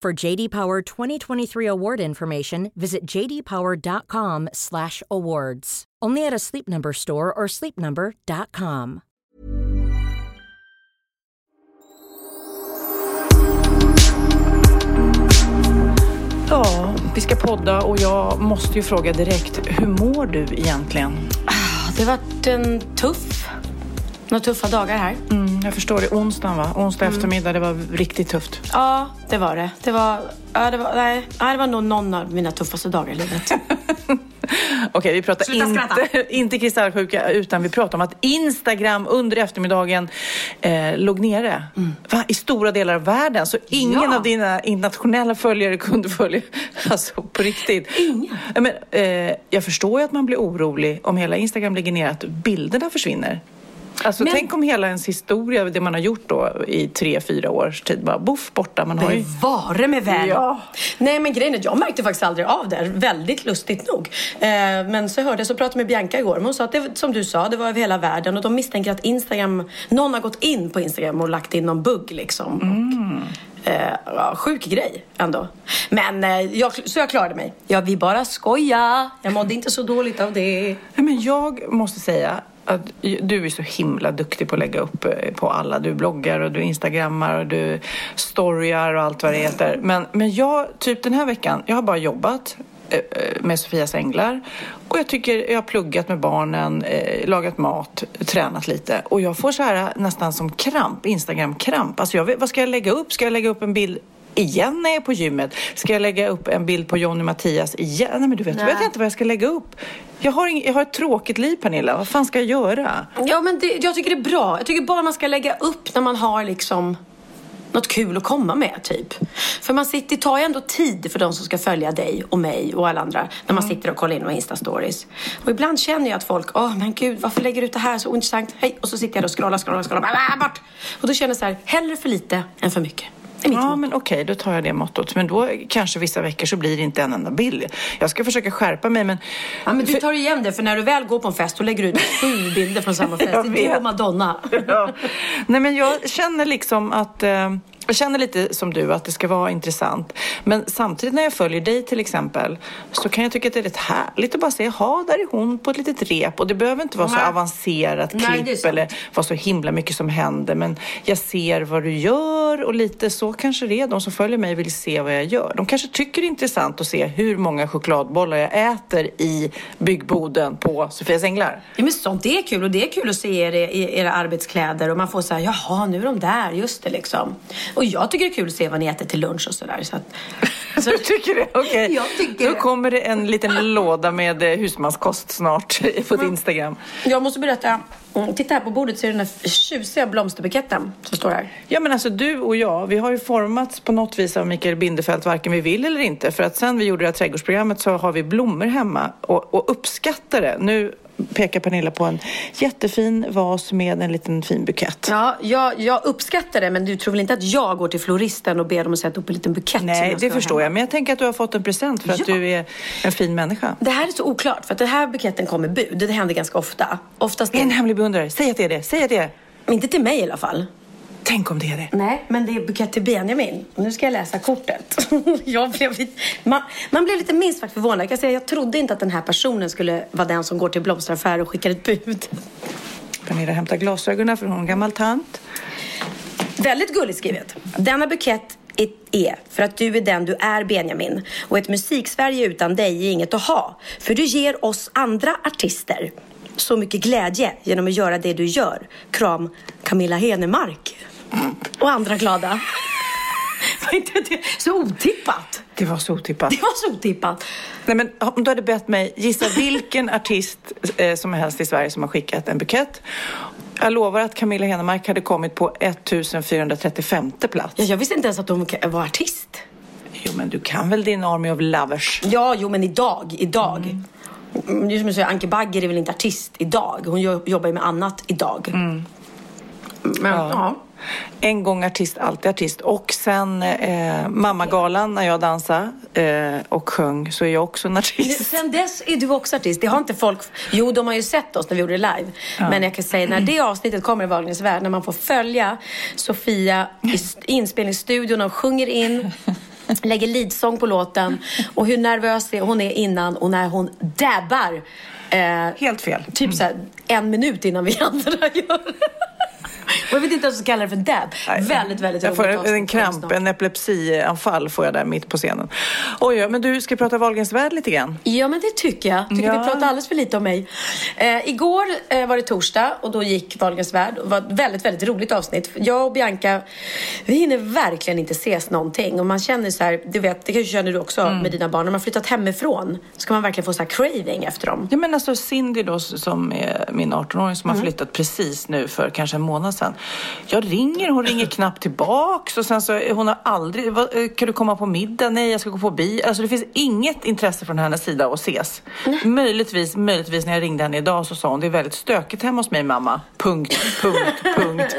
For JD Power 2023 award information, visit jdpower.com/awards. Only at a Sleep Number store or sleepnumber.com. Ja, vi ska podda och jag måste ju fråga direkt, hur mår du egentligen? Ah, Det har varit en tuff, några tuffa dagar här. Mm, jag förstår det. Onsdagen va? Onsdag Mm. eftermiddag, det var riktigt tufft. Ja, det var det. Det var, ja, det var, nej, det var nog någon av mina tuffaste dagar i livet. Okej, vi pratar Sluta inte, skratta. inte kristallsjuka utan vi pratar om att Instagram under eftermiddagen eh, låg nere va? i stora delar av världen. Så ingen Mm. Ja. av dina internationella följare kunde följa. Alltså på riktigt. Ingen. Men, eh, jag förstår ju att man blir orolig om hela Instagram ligger ner, att bilderna försvinner. Alltså Men- tänk om hela ens historia, det man har gjort då i tre, fyra års tid, bara boff borta. Man har ju... Bevare mig väl. Ja. Nej men grejen är jag märkte faktiskt aldrig av det. Väldigt lustigt nog. Eh, men så hörde jag, så pratade jag med Bianca igår. Men hon sa att det, som du sa, det var över hela världen. Och de misstänker att Instagram, någon har gått in på Instagram och lagt in någon bugg liksom. Och, eh, ja, sjuk grej ändå. Men eh, jag, så jag klarade mig. Ja, vi bara skoja. Jag mådde inte så dåligt av det. Nej, men jag måste säga att du är så himla duktig på att lägga upp eh, på alla. Du bloggar och du instagrammar och du storyar och allt vad det heter. Men, men jag, typ den här veckan, jag har bara jobbat eh, eh, med Sofias änglar och jag tycker jag har pluggat med barnen, eh, lagat mat, tränat lite och jag får så här nästan som kramp, Instagram-kramp. Alltså jag vet, vad ska jag lägga upp? Ska jag lägga upp en bild igen när jag är på gymmet? Ska jag lägga upp en bild på Jonny Mattias igen? Nej men du vet, Nej. vet jag inte vad jag ska lägga upp. Jag har, ing, jag har ett tråkigt liv Pernilla, vad fan ska jag göra? Ja, men det, jag tycker det är bra. Jag tycker bara man ska lägga upp när man har liksom något kul att komma med, typ. För man sitter, det tar ju ändå tid för de som ska följa dig och mig och alla andra när man sitter och kollar in och Insta-stories. Och ibland känner jag att folk, åh men gud, varför lägger du ut det här så ointressant? Hej! Och så sitter jag och scrollar, scrollar, scrollar, bara, bort! Och då känner jag så här, hellre för lite än för mycket. Ja men okej, då tar jag det mottot. Men då kanske vissa veckor så blir det inte en enda bild. Jag ska försöka skärpa mig men... Ja, men du tar igen det, för när du väl går på en fest, då lägger du ut sju bilder från samma fest. Det är du och Madonna. ja. Nej men jag känner liksom att eh, jag känner lite som du att det ska vara intressant. Men samtidigt när jag följer dig till exempel så kan jag tycka att det är rätt härligt att bara se, jaha, där är hon på ett litet rep. Och det behöver inte vara så Nej. avancerat Nej, klipp eller vara så himla mycket som händer. Men jag ser vad du gör och lite så kanske det är. De som följer mig vill se vad jag gör. De kanske tycker det är intressant att se hur många chokladbollar jag äter i byggboden på Sofias Änglar. Ja, men sånt det är kul och det är kul att se er i era arbetskläder och man får säga jaha nu är de där, just det liksom. Och jag tycker det är kul att se vad ni äter till lunch och sådär. Så att, så, Du tycker det? Okej. Jag tycker Då kommer det en liten låda med eh, husmanskost snart på Mm. din Instagram. jag måste berätta, mm, titta här på bordet är det den här tjusiga blomsterbuketten som står här. Ja men alltså du och jag, vi har ju formats på något vis av Mikael Bindefeld varken vi vill eller inte. För att sen vi gjorde det här trädgårdsprogrammet så har vi blommor hemma och, och uppskattar det. Nu pekar Pernilla på en jättefin vas med en liten fin bukett. Ja, jag, jag uppskattar det men du tror väl inte att jag går till floristen och ber dem att sätta upp en liten bukett? Nej, det förstår jag. Men jag tänker att du har fått en present för att Ja. du är en fin människa. Det här är så oklart för att den här buketten kommer bud. Det händer ganska ofta. Oftast En hemlig beundrare. Säg att det är det. Säg att det är det. Inte till mig i alla fall. Tänk om det är det. Nej, men det är bukett till Benjamin. Nu ska jag läsa kortet. jag blev lite, man, man blev lite minst sagt förvånad. Jag, kan säga, jag trodde inte att den här personen skulle vara den som går till blomsteraffär och skickar ett bud. Pernilla hämtar glasögonen för hon är en gammal tant. Väldigt gulligt skrivet. Denna bukett är för att du är den du är Benjamin. Och ett musiksverige utan dig är inget att ha. För du ger oss andra artister så mycket glädje genom att göra det du gör. Kram Camilla Henemark. Och andra glada. Var inte det så otippat? Det var så otippat. Det var så otippat. Nej, men om du hade bett mig gissa vilken artist eh, som helst i Sverige som har skickat en bukett. Jag lovar att Camilla Henemark hade kommit på 1435 plats. Ja, jag visste inte ens att hon var artist. Jo, men du kan väl din Army of Lovers? Ja, jo, men idag. Idag. Mm. Just som jag säger, Anke Bagger är väl inte artist idag. Hon jo- jobbar ju med annat idag. Men, ja. En gång artist, alltid artist. Och sen eh, Mammagalan när jag dansade eh, och sjöng så är jag också en artist. Sen dess är du också artist. Det har inte folk... Jo, de har ju sett oss när vi gjorde det live. Men jag kan säga, när det avsnittet kommer i Wahlgrens värld, när man får följa Sofia i inspelningsstudion och sjunger in, lägger leadsång på låten och hur nervös hon är innan och när hon dabbar. Eh, Helt fel. Typ så här, en minut innan vi andra gör det. Och jag vet inte ens vad kalla det för dab. Nej. Väldigt, väldigt Jag får roligt en, en kramp, en epilepsianfall får jag där mitt på scenen. Oj, men du ska prata Wahlgrens värld lite grann. Ja, men det tycker jag. Tycker Ja. vi pratar alldeles för lite om mig. Eh, igår eh, var det torsdag och då gick Wahlgrens värld. Det var ett väldigt, väldigt roligt avsnitt. Jag och Bianca, vi hinner verkligen inte ses någonting. Och man känner så här, du vet, det kanske känner du också Mm. med dina barn. När man flyttat hemifrån så kan man verkligen få så här craving efter dem. Ja, men alltså Cindy då som är min 18-åring som har flyttat precis nu för kanske en månad sedan. Jag ringer, hon ringer knappt tillbaks och sen så hon har aldrig, eh, kan du komma på middag? Nej, jag ska gå på bio. Alltså det finns inget intresse från hennes sida att ses. Möjligtvis, möjligtvis när jag ringde henne idag så sa hon det är väldigt stökigt hemma hos mig mamma. Punkt, punkt, punkt.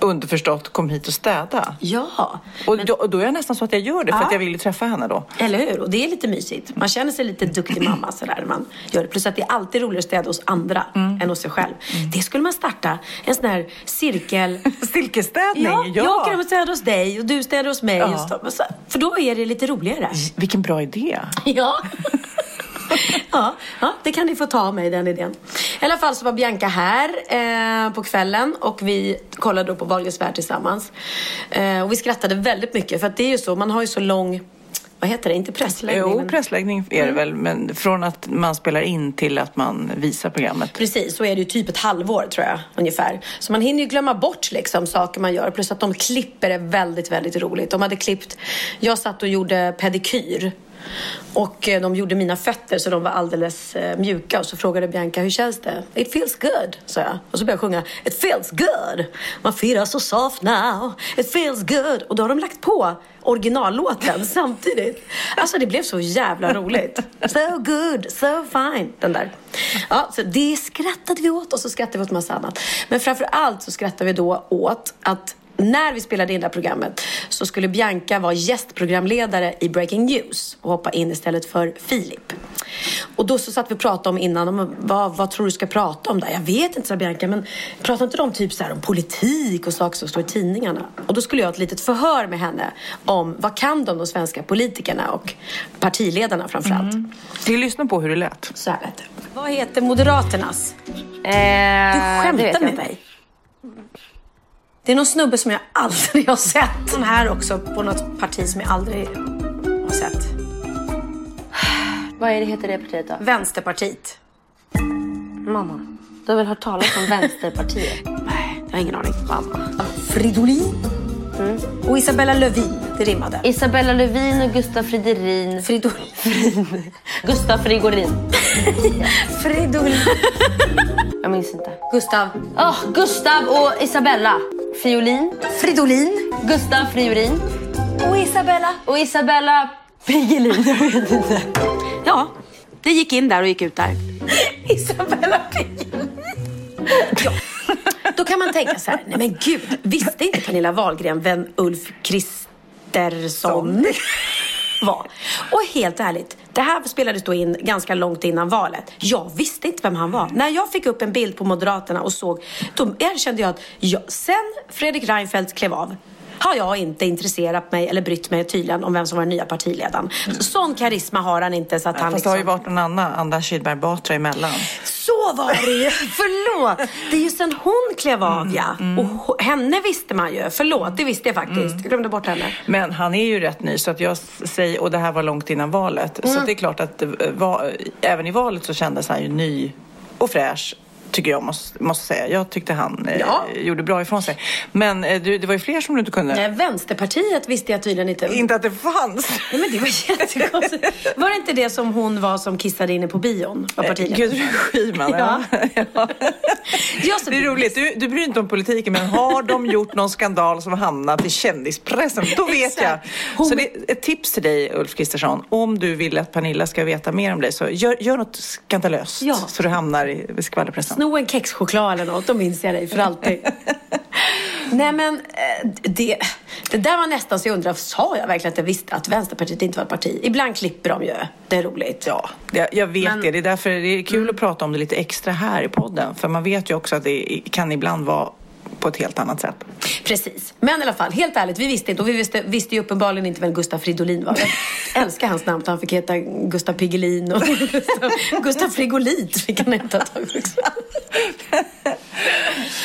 Underförstått, kom hit och städa. Ja, Och då, då är jag nästan så att jag gör det för Ja. att jag vill ju träffa henne då. eller hur? Och det är lite mysigt. Man känner sig lite duktig mamma sådär man gör det. Plus att det är alltid roligare att städa hos andra Mm. än hos sig själv. Det skulle man starta. En sån här cirkel. Silkesstädning, Ja, ja. jag och städar hos dig och du städar hos mig. Ja. För då är det lite roligare. Vilken bra idé. Ja. ja, ja, det kan ni få ta mig, den idén. I alla fall så var Bianca här eh, på kvällen och vi kollade då på Wahlgrens värld tillsammans. Eh, och vi skrattade väldigt mycket för att det är ju så, man har ju så lång, vad heter det, inte pressläggning? Jo, men- pressläggning är det väl, men från att man spelar in till att man visar programmet. Precis, så är det ju typ ett halvår tror jag ungefär. Så man hinner ju glömma bort liksom saker man gör. Plus att de klipper är väldigt, väldigt roligt. De hade klippt, jag satt och gjorde pedikyr. Och eh, de gjorde mina fötter så de var alldeles eh, mjuka. Och så frågade Bianca, hur känns det? It feels good, sa jag. Och så började jag sjunga, It feels good. My feet are so soft now. It feels good. Och då har de lagt på originallåten samtidigt. Alltså det blev så jävla roligt. So good, so fine. Den där. Ja, så det skrattade vi åt och så skrattade vi åt massa annat. Men framför allt så skrattade vi då åt att när vi spelade in det här programmet så skulle Bianca vara gästprogramledare i Breaking News och hoppa in istället för Filip. Och då så satt vi och pratade om innan, om, vad, vad tror du ska prata om där? Jag vet inte, sa Bianca, men pratar inte de typ så här om politik och saker som står i tidningarna? Och då skulle jag ha ett litet förhör med henne om vad kan de, de svenska politikerna och partiledarna framför allt. Vi lyssnar på hur det lät. Så här lät det. Vad heter Moderaternas? Eh, Du skämtar jag med mig? Det är någon snubbe som jag aldrig har sett. Som här också på något parti som jag aldrig har sett. Vad är det, heter det partiet då? Vänsterpartiet. Mamma. Du har väl hört talas om Vänsterpartiet? Nej, jag har ingen aning. Mamma. Fridolin. Och Isabella Lövin. Det rimmade. Isabella Lövin och Gustaf Friderin. Fridolin. Gustaf Frigorin. Fridolin. Jag minns inte. Gustav. Åh, Gustav och Isabella. Fiolin. Fridolin. Gustav Friorin. Och Isabella. Och Isabella Piggelin. Jag vet inte. Ja, det gick in där och gick ut där. Isabella Piggelin. Ja. Då kan man tänka så här, nej men gud, visste inte Pernilla Wahlgren vem Ulf Kristersson var? Och helt ärligt, det här spelades då in ganska långt innan valet. Jag visste inte vem han var. När jag fick upp en bild på Moderaterna och såg, då erkände jag att jag, sen Fredrik Reinfeldt klev av har jag inte intresserat mig eller brytt mig tydligen om vem som var den nya partiledaren. Sån karisma har han inte så att han Fast det har ju liksom... varit någon annan, Anders Kydberg Batra emellan. Så var det ju! Förlåt! Det är ju sen hon klev av ja. Och ho- henne visste man ju. Förlåt, det visste jag faktiskt. Jag glömde bort henne. Men han är ju rätt ny så att jag säger, och det här var långt innan valet. Mm. Så det är klart att eh, va, även i valet så kändes han ju ny och fräsch. Tycker jag måste, måste säga. Jag tyckte han eh, Ja. gjorde bra ifrån sig. Men eh, du, det var ju fler som du inte kunde. Nej, Vänsterpartiet visste jag tydligen inte. Inte att det fanns. Nej, men det var jättekonstigt. Var det inte det som hon var som kissade inne på bion? Var? Eh, Gudrun Schyman, ja. ja. Ja, Det är roligt. Du, du bryr dig inte om politiken, men har de gjort någon skandal som hamnat i kändispressen, då vet jag. Hon- Så det är ett tips till dig, Ulf Kristersson. Om du vill att Pernilla ska veta mer om dig, så gör, gör något skandalöst Ja. så du hamnar i skvallerpressen. Sno en kexchoklad eller något, då minns jag dig för alltid. Nej men eh, det, det där var nästan så jag undrar, sa jag verkligen att jag visste att Vänsterpartiet inte var ett parti? Ibland klipper de ju, det är roligt. Ja, det, jag vet Men- det. Det är därför det är kul att prata om det lite extra här i podden. För man vet ju också att det kan ibland vara på ett helt annat sätt. Precis. Men i alla fall, helt ärligt, vi visste inte. Och vi visste, visste ju uppenbarligen inte vem Gustaf Fridolin var. Jag älskar hans namn. Han fick heta Gustaf Piggelin och Gustaf, Frigolit fick han heta ett tag också.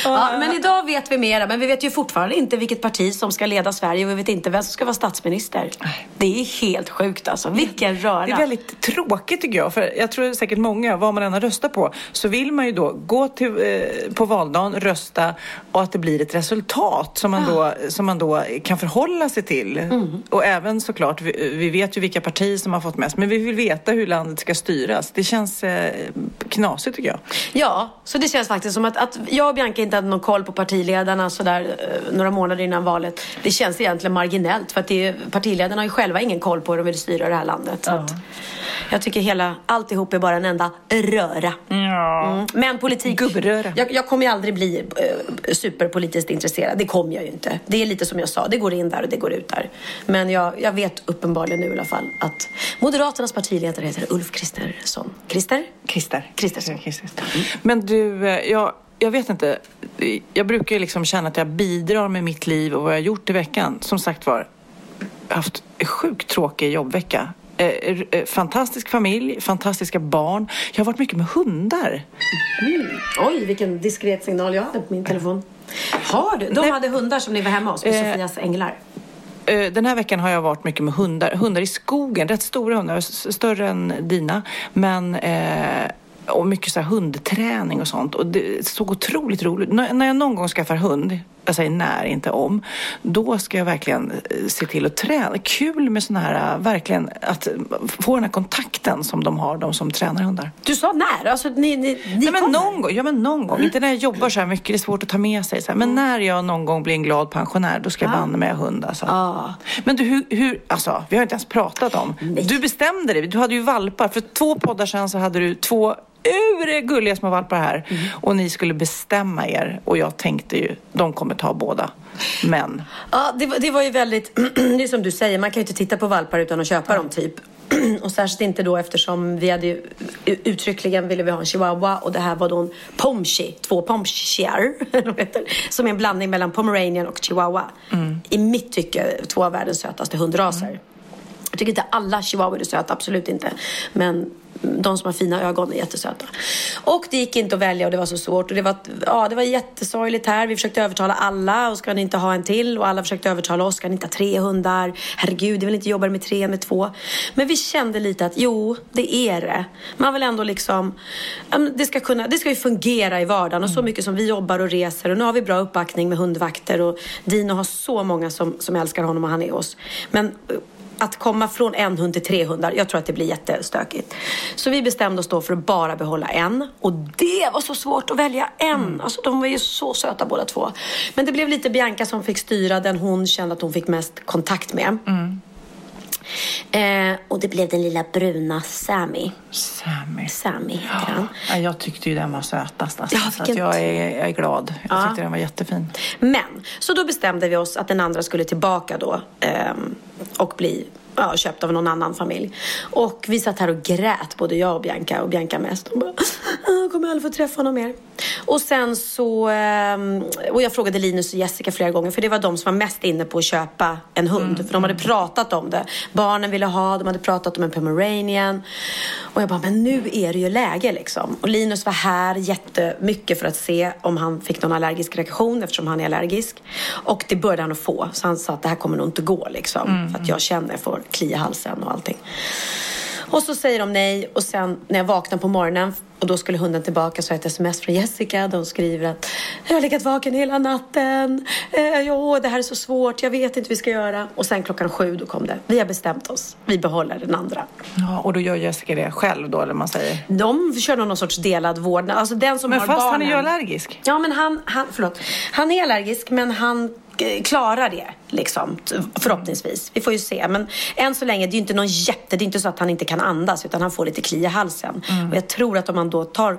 Ja, men idag vet vi mera. Men vi vet ju fortfarande inte vilket parti som ska leda Sverige och vi vet inte vem som ska vara statsminister. Det är helt sjukt alltså. Vilken röra. Det är väldigt tråkigt tycker jag. För jag tror säkert många, vad man än har röstat på, så vill man ju då gå till, eh, på valdagen, rösta och att det blir ett resultat som man, då, som man då kan förhålla sig till. Mm. Och även såklart, vi, vi vet ju vilka partier som har fått mest, men vi vill veta hur landet ska styras. Det känns eh, knasigt tycker jag. Ja, så det känns faktiskt som att, att jag och Bianca inte hade någon koll på partiledarna sådär eh, några månader innan valet. Det känns egentligen marginellt för att det är, partiledarna har ju själva ingen koll på hur de vill styra det här landet. Så att, jag tycker hela, alltihop är bara en enda röra. Mm. Men politik... Gubbröra. Jag, jag kommer ju aldrig bli eh, superpolitiskt intresserad. Det kommer jag ju inte. Det är lite som jag sa, det går in där och det går ut där. Men jag, jag vet uppenbarligen nu i alla fall att Moderaternas partiledare heter Ulf Kristersson. Krister? Christer. Kristersson. Men du, eh, jag, jag vet inte. Jag brukar liksom känna att jag bidrar med mitt liv och vad jag har gjort i veckan. Som sagt var, haft en sjukt tråkig jobbvecka. Eh, eh, fantastisk familj, fantastiska barn. Jag har varit mycket med hundar. Oj, vilken diskret signal jag hade på min telefon. Har du? De Nej. hade hundar som ni var hemma hos med Eh, Sofias änglar. Den här veckan har jag varit mycket med hundar. Hundar i skogen, rätt stora hundar, större än dina. Men eh, och mycket så här hundträning och sånt. Och det såg otroligt roligt ut. när jag någon gång skaffar hund, jag säger när, inte om, då ska jag verkligen eh, se till att träna. Kul med sån här, eh, verkligen att få den här kontakten som de har, de som tränar hundar. Du sa när? Alltså, ni, ni, ni Ja men, kommer? någon gång, ja men någon gång, inte när jag jobbar så här mycket, det är svårt att ta med sig. Så här. Men när jag någon gång blir en glad pensionär, då ska jag banne mig ha hund alltså. Ah. Men du, hur, hur, alltså vi har inte ens pratat om. Du bestämde dig, du hade ju valpar. För två poddar sedan så hade du två ur gulliga små valpar här. Och ni skulle bestämma er. Och jag tänkte ju, de kommer ta båda. Men, Ja, det, var- det var ju väldigt... det är som du säger, man kan ju inte titta på valpar utan att köpa dem typ. och särskilt inte då eftersom vi hade ju uttryckligen ville vi ha en chihuahua och det här var då en pomchi, två pomchiar, som är en blandning mellan pomeranian och chihuahua. I mitt tycke två av världens sötaste hundraser. Jag tycker inte alla chihuahuor är söta, absolut inte. Men de som har fina ögon är jättesöta. Och det gick inte att välja och det var så svårt. Och det var, ja, det var jättesorgligt här. Vi försökte övertala alla och ska ni inte ha en till? Och alla försökte övertala oss, ska ni inte ha tre hundar? Herregud, jag vill inte jobba med tre än med två. Men vi kände lite att jo, det är det. Man vill ändå liksom, det ska, kunna, det ska ju fungera i vardagen. Och så mycket som vi jobbar och reser. Och nu har vi bra uppbackning med hundvakter. Och Dino har så många som, som älskar honom och han är oss. Men att komma från en hund till tre hundar, jag tror att det blir jättestökigt. Så vi bestämde oss då för att bara behålla en. Och det var så svårt att välja en. Alltså de var ju så söta båda två. Men det blev lite Bianca som fick styra den hon kände att hon fick mest kontakt med. Eh, och det blev den lilla bruna Sammy. Sammy. Sammy han. Ja, jag tyckte ju den var sötast. Alltså, Ja, så vilken jag, är, jag är glad. Jag Ja. tyckte den var jättefin. Men, så då bestämde vi oss att den andra skulle tillbaka då ehm, och bli ja, köpt av någon annan familj. Och vi satt här och grät, både jag och Bianca och Bianca mest. Och bara, jag kommer aldrig få träffa honom mer. Och sen så, ehm, och jag frågade Linus och Jessica flera gånger för det var de som var mest inne på att köpa en hund. För de hade pratat om det. Barnen ville ha, de hade pratat om en pomeranian. Och jag bara, men nu är det ju läge liksom. Och Linus var här jättemycket för att se om han fick någon allergisk reaktion eftersom han är allergisk. Och det började han att få. Så han sa att det här kommer nog inte gå liksom. För att jag känner, jag får klia halsen och allting. Och så säger de nej och sen när jag vaknar på morgonen och då skulle hunden tillbaka så har jag ett sms från Jessica. De skriver att jag har legat vaken hela natten. Eh, jo, det här är så svårt. Jag vet inte vad vi ska göra. Och sen klockan sju då kom det. Vi har bestämt oss. Vi behåller den andra. Ja, och då gör Jessica det själv då, eller man säger. De kör någon sorts delad vårdnad. Alltså den som Men har fast barnen. han är ju allergisk. Ja, men han, han, förlåt. Han är allergisk, men han klarar det, liksom, förhoppningsvis. Vi får ju se. Men än så länge, det är ju inte någon jätte... Det är inte så att han inte kan andas, utan han får lite kli i halsen. Mm. Och jag tror att om man då tar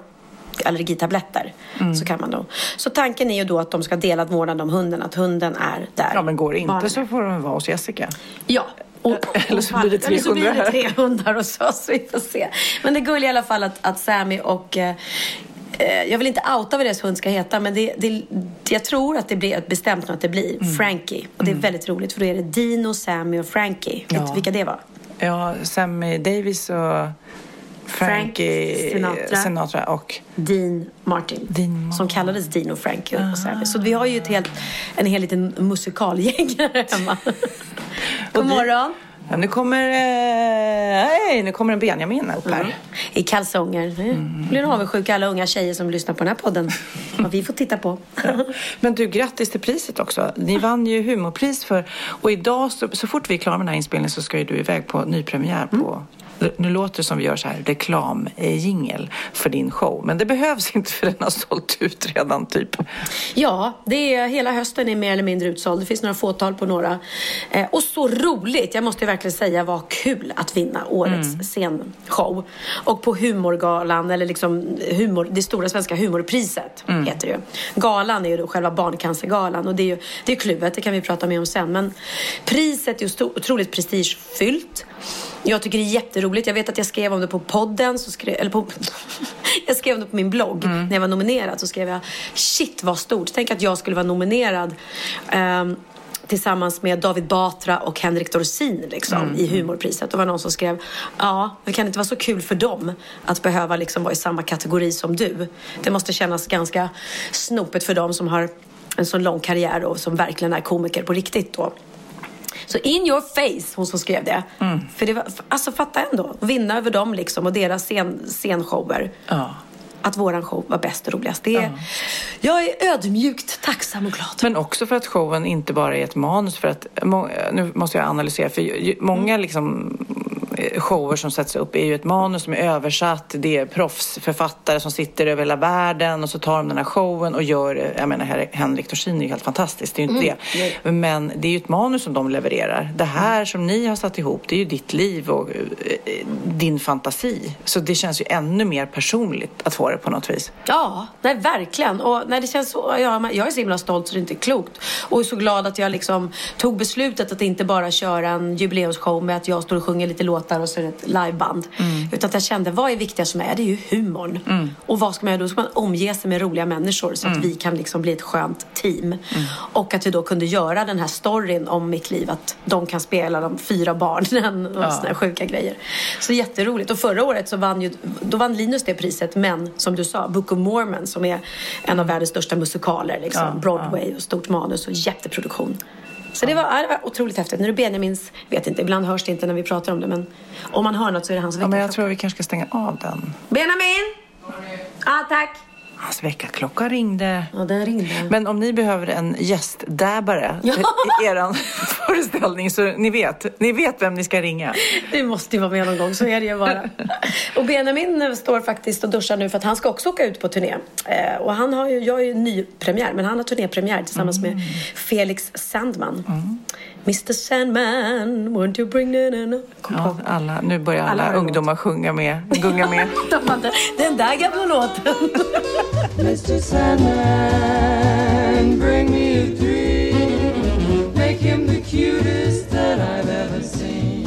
allergitabletter Mm. så kan man då. Så tanken är ju då att de ska dela vårdnad om hunden, att hunden är där. Ja, men går det inte Barnen så får de vara hos Jessica. Ja. Och, och, Eller så blir det tre eller så blir det hundar. tre hundar hos oss. Vi får se. Men det är gulligt i alla fall att, att Sammy och eh, eh, jag vill inte outa vad deras hund ska heta men det, det, jag tror att det blir bestämt nu att det blir Mm. Frankie. Och det är väldigt roligt för då är det Dino, Sammy och Frankie. Vet du vilka det var? Ja, Sammy Davis och Frankie Sinatra. Sinatra och Dean Martin. Dean Martin. Som kallades Dino Frankie och Sammy. Så vi har ju ett helt, en hel liten musikalgäng här hemma. God morgon. Ja, nu kommer, eh, nu kommer en Benjamin upp här. Mm. I kalsonger. Mm. blir nog avundsjuka alla unga tjejer som lyssnar på den här podden. Vad vi får titta på. Men du, grattis till priset också. Ni vann ju humorpris för... Och idag, så, så fort vi är klara med den här inspelningen så ska ju du iväg på nypremiär på... Nu låter det som vi gör så här reklamjingel för din show. Men det behövs inte för den har sålt ut redan typ. Ja, det är, hela hösten är mer eller mindre utsåld. Det finns några fåtal på några. Eh, och så roligt, jag måste verkligen säga, vad kul att vinna årets scenshow. Och på humorgalan, eller liksom humor, det stora svenska humorpriset heter det ju. Galan är ju då själva barncancergalan och det är ju det är kluvet, det kan vi prata mer om sen. Men priset är ju otroligt prestigefyllt. Jag tycker det är jätteroligt. Jag vet att jag skrev om det på podden, så skrev, eller på, jag skrev om det på min blogg när jag var nominerad. Så skrev jag, shit vad stort. Tänk att jag skulle vara nominerad ehm, tillsammans med David Batra och Henrik Dorsin liksom, i humorpriset. Det var någon som skrev, ja, det kan inte vara så kul för dem att behöva liksom vara i samma kategori som du. Det måste kännas ganska snopet för dem som har en så lång karriär och som verkligen är komiker på riktigt då. Så in your face, hon som skrev det. För det var, alltså fatta ändå, vinna över dem liksom och deras scen, scenshower. Ja. Att våran show var bäst och roligast. Det är, Jag är ödmjukt tacksam och glad. Men också för att showen inte bara är ett manus. För att, nu måste jag analysera. För många liksom, shower som sätts upp är ju ett manus som är översatt. Det är proffsförfattare som sitter över hela världen och så tar de den här showen och gör det. Jag menar, Henrik Dorsin är ju helt fantastiskt. Det är ju inte det. Men det är ju ett manus som de levererar. Det här som ni har satt ihop, det är ju ditt liv och eh, din fantasi. Så det känns ju ännu mer personligt att få det på något vis. Ja, nej, verkligen. Och nej, det känns så, ja, jag är så himla stolt så det är inte klokt. Och är så glad att jag liksom tog beslutet att inte bara köra en jubileumsshow med att jag står och sjunger lite låtar och så är det ett liveband. Utan att jag kände, vad är viktigast för mig? Det är ju humorn. Och vad ska man göra då? Ska man omge sig med roliga människor så att vi kan liksom bli ett skönt team. Och att vi då kunde göra den här storyn om mitt liv. Att de kan spela de fyra barnen och såna här sjuka grejer. Så jätteroligt. Och förra året så vann ju, då vann Linus det priset. Men som du sa, Book of Mormon som är en av världens största musikaler. Liksom. Broadway och stort manus och jätteproduktion. Så det var, det var otroligt häftigt. Nu är det Benjamins, vet inte, ibland hörs det inte när vi pratar om det. Men om man hör något så är det hans Ja, men jag tror vi kanske ska stänga av den. Benjamin! Ja, tack. Hans väckarklocka ringde. Ja, den ringde. Men om ni behöver en gästdäbare Ja. i er föreställning så ni vet, ni vet vem ni ska ringa. Du måste ju vara med någon gång, så är det ju bara. och Benjamin eh, står faktiskt och duschar nu för att han ska också åka ut på turné. Eh, och han har ju, jag är ju nypremiär, men han har turnépremiär tillsammans med Felix Sandman. Mr Sandman, won't you bring the-" Kom Ja, alla, nu börjar Alla alla, ungdomar sjunga med, gunga med. De Den där gamla låten. Mr. Sandman, bring me a dream. Make him the cutest that I've ever seen.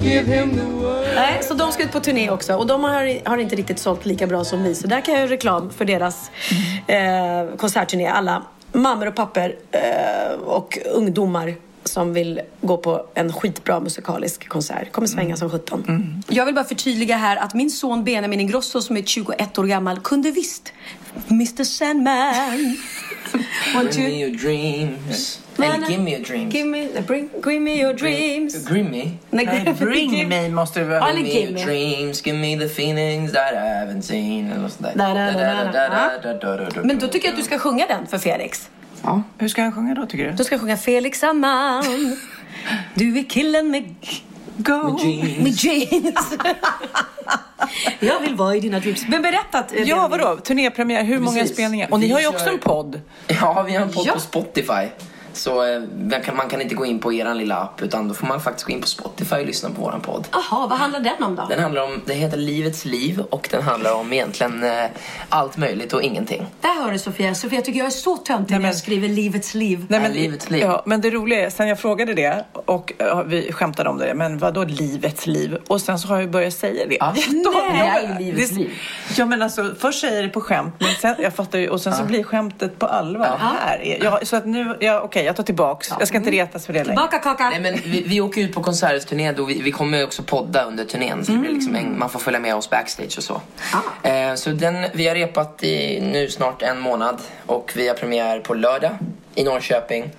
give him the world. Nej, så de ska ut på turné också och de har, har inte riktigt sålt lika bra som vi. Så där kan jag göra reklam för deras eh, konsertturné. Alla mammor och papper eh, och ungdomar som vill gå på en skitbra musikalisk konsert. Kommer svänga som 17. Jag vill bara förtydliga här att min son Benjamin Ingrosso som är 21 år gammal kunde visst Mr Sandman. Want Bring me you- your dreams. Eller give me your dreams. Give me, bring, bring me your dreams. Bring me. Nej, Bring me måste eller Give me your dreams, give me the feelings that I haven't seen. Men då tycker jag att du ska sjunga den för Felix. Ja. Hur ska han sjunga då tycker du? Du ska sjunga Felix Aman. Du är killen med, Go! Jeans. med jeans. jag vill vara i dina dreams. Men berätta. att- Ja, vadå? Turnépremiär, hur många Precis. spelningar? Och ni har ju kör- också en podd. Ja, vi har en podd Ja. på Spotify. Så eh, man, kan, man kan inte gå in på eran lilla app utan då får man faktiskt gå in på Spotify och lyssna på våran podd. Jaha, vad handlar den om då? Den handlar om, det heter Livets liv och den handlar om egentligen eh, allt möjligt och ingenting. Där hör du Sofia. Sofia tycker jag är så töntig när men- jag skriver livets liv. Nej, Ja, livets liv. Ja, men det roliga är, sen jag frågade det och ja, vi skämtade om det, men vad då livets liv? Och sen så har jag börjat säga det. Ja. Nej, jag livets Det- liv. Ja men alltså, först säger jag det på skämt, men sen, jag fattar ju, och sen så blir skämtet på allvar. Här är, ja, så att nu, ja, okej jag tar tillbaks. Jag ska inte retas för det längre. Baka kaka. Nej, men vi, vi åker ut på konsertturné då vi, vi kommer också podda under turnén så det blir liksom en, man får följa med oss backstage och så. Eh, så den, vi har repat i nu snart en månad och vi har premiär på lördag i Norrköping.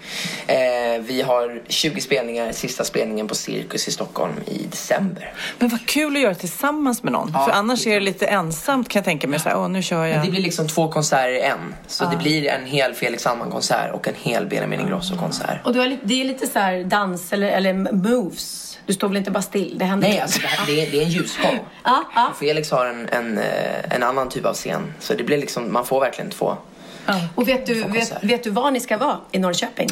Eh, vi har 20 spelningar, sista spelningen på Cirkus i Stockholm i december. Men vad kul att göra tillsammans med någon. Ja. För annars är det lite ensamt kan jag tänka mig. Så här, Åh, nu kör Men jag. det blir liksom två konserter i en. Så det blir en hel Felix Sandman-konsert och en hel Benjamin Ingrosso-konsert. Och du har, det är lite så här dans eller, eller moves. Du står väl inte bara still? Det händer Nej, alltså det, här, det, är, det är en ljusshow. Ja. Och Felix har en, en, eh, en annan typ av scen. Så det blir liksom, man får verkligen två. Och vet du, vet, vet du var ni ska vara i Norrköping?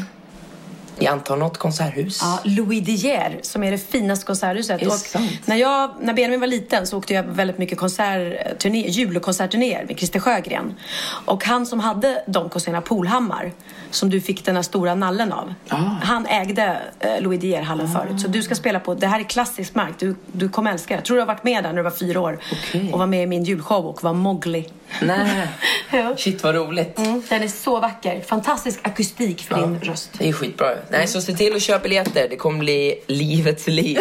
Jag antar något konserthus. Ja, Louis De Geer som är det finaste konserthuset. Det när, jag, när Benjamin var liten så åkte jag väldigt mycket konsertturné, jul och konsertturnéer med Christer Sjögren. Och han som hade de konserterna, Polhammar, som du fick den här stora nallen av. Ah. Han ägde eh, Louis De Geer-hallen förut. Så du ska spela på, det här är klassisk mark. Du, du kommer älska det. Jag tror du har varit med där när du var fyra år. Okej. Och var med i min julshow och var Mowgli. Nej. Ja. Shit vad roligt. Mm, den är så vacker. Fantastisk akustik för din röst. Det är skitbra. Nej, så se till att köpa biljetter. Det kommer bli livets liv.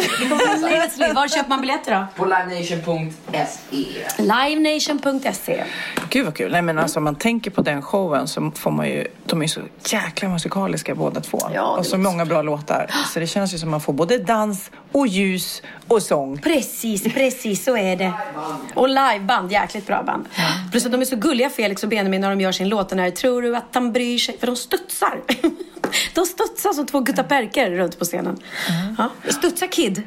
Livets liv. Var köper man biljetter då? På livenation.se. Livenation.se Gud vad kul. Nej men alltså om man tänker på den showen så får man ju, de är så jäkla musikaliska båda två. Ja, och så många bra låtar. Så det känns ju som man får både dans och ljus och sång. Precis, precis så är det. Och liveband, jäkligt bra band. Plus att de är så gulliga Felix och Benjamin när de gör sin låt den här Tror du att han bryr sig? För de studsar. De studsar som två guttaperker runt på scenen. Ja. Studsar Kid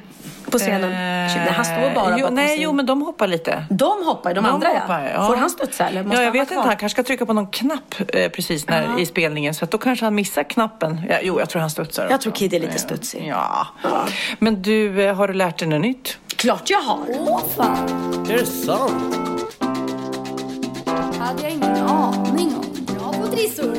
på scenen? Nej, han står bara Eh, jo, Nej, sin... jo men de hoppar lite. De hoppar, de, De andra hoppar, ja. Får han studsa eller måste ja, jag vet inte. Han kanske ska trycka på någon knapp eh, precis när, i spelningen. Så att då kanske han missar knappen. Ja, jo, jag tror han studsar Jag också. tror Kid är lite studsig. Ja. Men du, eh, har du lärt dig något nytt? Klart jag har. Är det sant? hade jag ingen aning om. På trissor.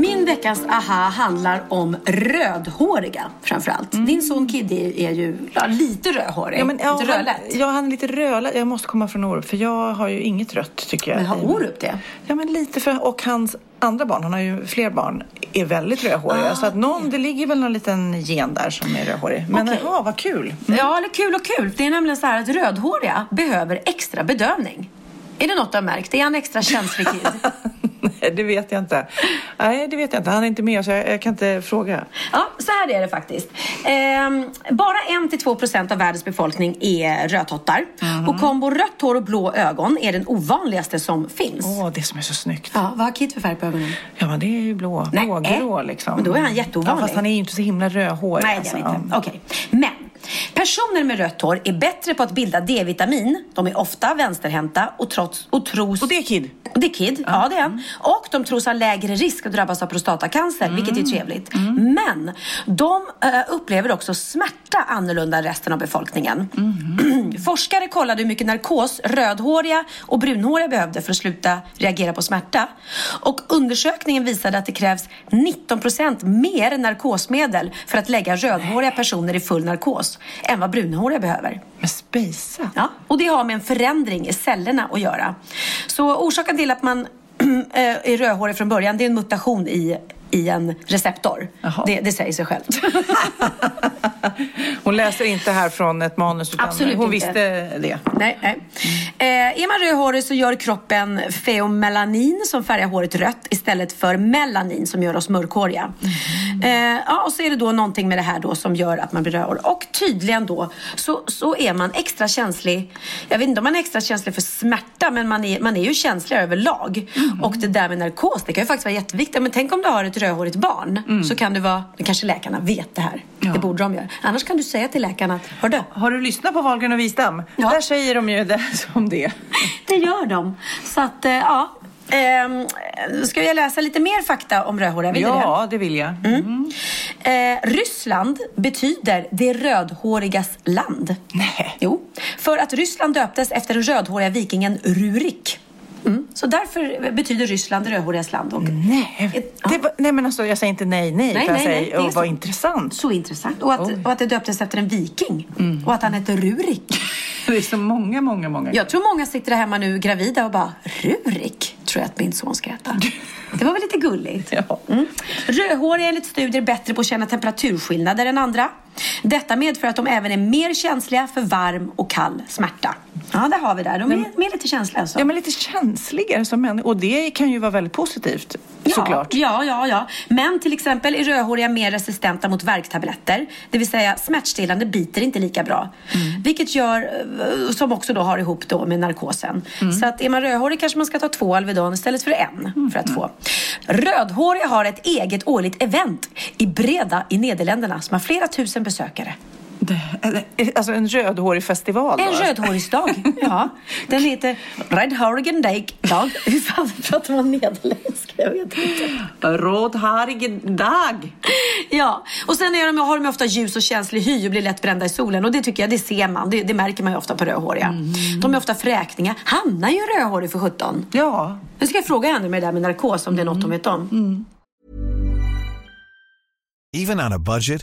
Min veckans aha handlar om rödhåriga framförallt. Din son Kiddy är ju ja, lite rödhårig. Mm. Ja, men, ja, lite rödlätt. ja, han är lite rödlätt. Jag måste komma från Orup för jag har ju inget rött tycker jag. Men har Orup det? Ja, men lite för... Och hans andra barn, han har ju fler barn, är väldigt rödhåriga. Ah, så att någon, det ligger väl någon liten gen där som är rödhårig. Men Okej. jaha, vad kul. Ja, eller kul och kul. Det är nämligen så här att rödhåriga behöver extra bedövning. Är det något du har märkt? Är han extra känslig kid? Nej, det vet jag inte. Nej, det vet jag inte. Han är inte med så jag, jag kan inte fråga. Ja, så här är det faktiskt. Ehm, bara 1-2 procent av världens befolkning är rödhottar. Mhm. Och kombo rött hår och blå ögon är den ovanligaste som finns. Åh, det som är så snyggt. Ja, vad har Kid för färg på ögonen? Ja, men det är ju blå. Nej, Blågrå äh. liksom. Men då är han jätteovanlig. Ja, fast han är ju inte så himla rödhårig. Nej, det är alltså. inte. Okej. Men personer med rött hår är bättre på att bilda D-vitamin. De är ofta vänsterhänta och, trots, och tros... Och det är Kid? Och det är Kid, ja det är. Och de tros ha lägre risk att drabbas av prostatacancer, vilket är trevligt. Men de eh, upplever också smärta annorlunda än resten av befolkningen. Forskare kollade hur mycket narkos rödhåriga och brunhåriga behövde för att sluta reagera på smärta. Och undersökningen visade att det krävs 19 procent mer narkosmedel för att lägga rödhåriga personer i full narkos än vad brunhåriga behöver. Men spejsa. Ja, och det har med en förändring i cellerna att göra. Så orsaken till att man eh, är rödhårig från början, det är en mutation i i en receptor. Det, det säger sig självt. hon läser inte här från ett manus utan Absolut hon inte. visste det. Nej, nej. Eh, är man rödhårig så gör kroppen feomelanin som färgar håret rött istället för melanin som gör oss mörkhåriga. Eh, ja, och så är det då någonting med det här då som gör att man blir rödhårig. Och tydligen då så, så är man extra känslig. Jag vet inte om man är extra känslig för smärta men man är, man är ju känsligare överlag. Och det där med narkos, det kan ju faktiskt vara jätteviktigt. Men tänk om du har ett rödhårigt barn så kan du vara, kanske läkarna vet det här. Det borde de göra. Annars kan du säga till läkarna att, hör du, Har du lyssnat på Wahlgren och Wistam? Ja. Där säger de ju det som det. Det gör de. Så att, eh, ja. Ehm, ska jag läsa lite mer fakta om rödhåriga? Vill du det? Ja, det vill jag. Mm. Eh, Ryssland betyder det rödhårigas land. Nej. Jo, för att Ryssland döptes efter den rödhåriga vikingen Rurik. Mm. Så därför betyder Ryssland det rödhårigas land. Och, Nej. Var, nej, men alltså, jag säger inte nej, nej. Nej, nej, nej, och vad så. intressant. Så intressant. Och att, och att det döptes efter en viking. Och att han hette Rurik. Det är så många, många, många. Jag tror många sitter där hemma nu gravida och bara Rurik tror jag att min son ska heta. Det var väl lite gulligt? Ja. Mm. Rödhåriga är enligt studier bättre på att känna temperaturskillnader än andra. Detta medför att de även är mer känsliga för varm och kall smärta. Ja, där har vi det. De är mer lite känsliga alltså. Ja, men lite känsligare som människor. Och det kan ju vara väldigt positivt, såklart. Ja, ja, ja. Men till exempel är rödhåriga mer resistenta mot värktabletter. Det vill säga smärtstillande biter inte lika bra. Mm. Vilket gör, eh, som också då har ihop då med narkosen. Mm. Så att är man rödhårig kanske man ska ta två Alvedon istället för en. Mm. För att få. Rödhåriga har ett eget årligt event i Breda i Nederländerna som har flera tusen besökare. Alltså en rödhårig festival En rödhårigsdag. ja. Den heter Redhårigen Dag. Dag. Hur fan pratar man nederländska? Jag vet inte. Rödhårig dag. Ja, och sen är de, har de ofta ljus och känslig hy och blir lätt brända i solen. Och det tycker jag, det ser man. Det, det märker man ju ofta på rödhåriga. De är ofta fräkningar. Hanna är ju rödhårig för 17. Ja. Nu ska jag fråga henne med det där med narkos om det är något hon vet om. Even on a budget,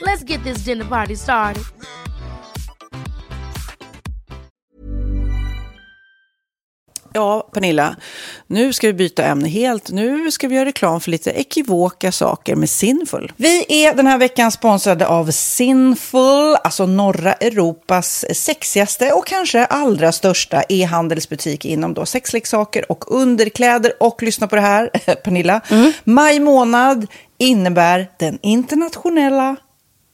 Let's get this dinner party started. Ja, Pernilla, nu ska vi byta ämne helt. Nu ska vi göra reklam för lite ekivoka saker med Sinful. Vi är den här veckan sponsrade av Sinful, alltså norra Europas sexigaste och kanske allra största e-handelsbutik inom då sexleksaker och underkläder. Och lyssna på det här, Pernilla. Maj månad innebär den internationella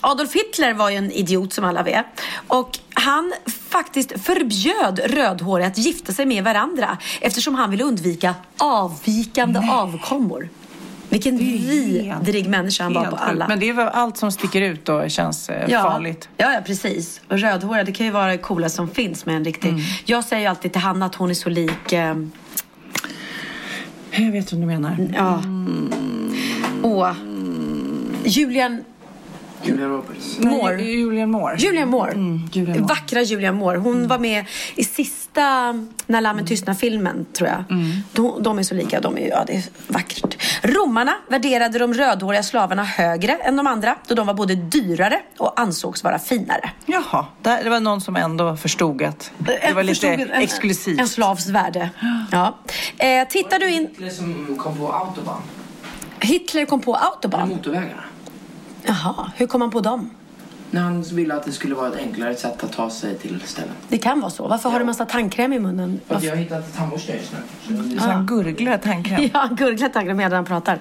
Adolf Hitler var ju en idiot som alla vet. Och han faktiskt förbjöd rödhåriga att gifta sig med varandra eftersom han ville undvika avvikande Nej. avkommor. Vilken vidrig människa han var på alla. Men det är väl allt som sticker ut och känns eh, ja. farligt. Ja, ja, precis. Och rödhåriga, det kan ju vara det coolaste som finns med en riktig... Mm. Jag säger ju alltid till Hanna att hon är så lik... Eh... Jag vet vad du menar. Ja. Mm. Och Julian Julia Roberts. Moore. Julian Moore. Julian Moore. Mm, Julian Moore. Vackra Julian Moore. Hon mm. var med i sista När lammen tystnar-filmen, tror jag. Mm. De, de, är så lika. De är, ja, det är vackert. Romarna värderade de rödhåriga slavarna högre än de andra då de var både dyrare och ansågs vara finare. Jaha, det var någon som ändå förstod att det var lite en, exklusivt. En slavs värde. Ja. Eh, tittar du in... Hitler som kom på autobahn. Hitler kom på autobahn? Motorvägarna. Jaha, hur kom han på dem? När han ville att det skulle vara ett enklare sätt att ta sig till ställen. Det kan vara så. Varför ja. har du massa tandkräm i munnen? För att jag har hittat tandborste just nu. Så han gurglar tandkräm? ja, han gurglar tandkräm medan han pratar.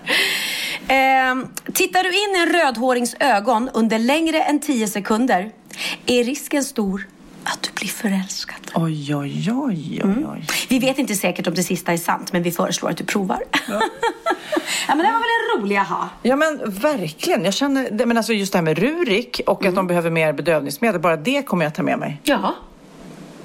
Eh, tittar du in i en rödhårings ögon under längre än 10 sekunder är risken stor att du blir förälskad. Oj, oj, oj, oj, mm. oj. Vi vet inte säkert om det sista är sant, men vi föreslår att du provar. Ja. ja, men det var väl en rolig aha? Ja, men verkligen. Jag känner, men alltså just det här med Rurik och mm. att de behöver mer bedövningsmedel, bara det kommer jag ta med mig. Ja.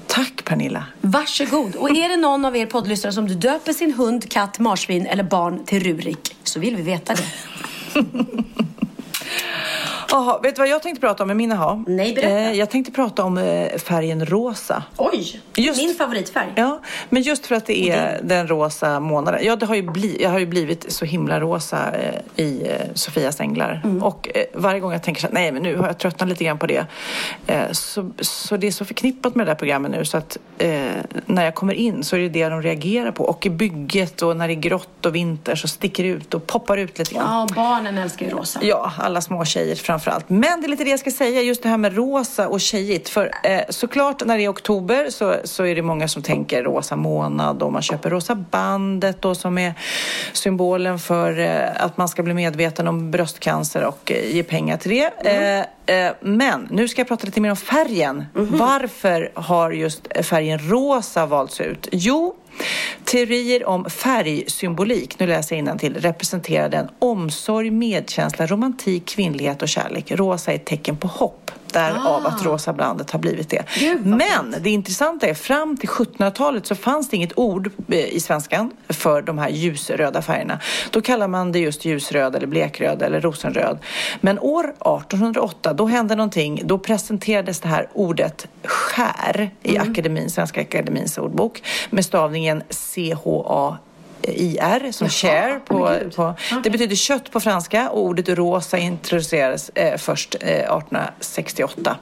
Tack Pernilla. Varsågod. Och är det någon av er poddlyssnare som du döper sin hund, katt, marsvin eller barn till Rurik så vill vi veta det. Aha, vet du vad jag tänkte prata om med min aha? Nej, berätta. Eh, jag tänkte prata om eh, färgen rosa. Oj, just, min favoritfärg. Ja, men just för att det är det... den rosa månaden. Ja, det har ju bli, jag har ju blivit så himla rosa eh, i Sofias änglar. Mm. Och varje gång jag tänker så här, nej men nu har jag tröttnat lite grann på det. Så, så det är så förknippat med det där programmet nu så att när jag kommer in så är det det de reagerar på. Och i bygget och när det är grått och vinter så sticker det ut och poppar ut lite grann. Ja, barnen älskar ju rosa. Ja, alla små tjejer framför framförallt. Men det är lite det jag ska säga, just det här med rosa och tjejigt. För eh, såklart när det är oktober så, så är det många som tänker rosa månad och man köper rosa bandet då som är symbolen för eh, att man ska bli medveten om bröstcancer och eh, ge pengar till det. Mm. Eh, eh, men nu ska jag prata lite mer om färgen. Mm -hmm. Varför har just färgen rosa valts ut? Jo, Teorier om färgsymbolik, nu läser jag till representerar den omsorg, medkänsla, romantik, kvinnlighet och kärlek. Rosa är ett tecken på hopp. Därav Ah. att rosa bandet har blivit det. Gud, Men det intressanta är fram till 1700-talet så fanns det inget ord eh, i svenskan för de här ljusröda färgerna. Då kallar man det just ljusröd eller blekröd eller rosenröd. Men år 1808 då hände någonting. Då presenterades det här ordet skär i akademin, Svenska Akademins ordbok med stavningen C-H-A IR som share. På, på, Det betyder kött på franska och ordet rosa introducerades eh, först eh, 1868.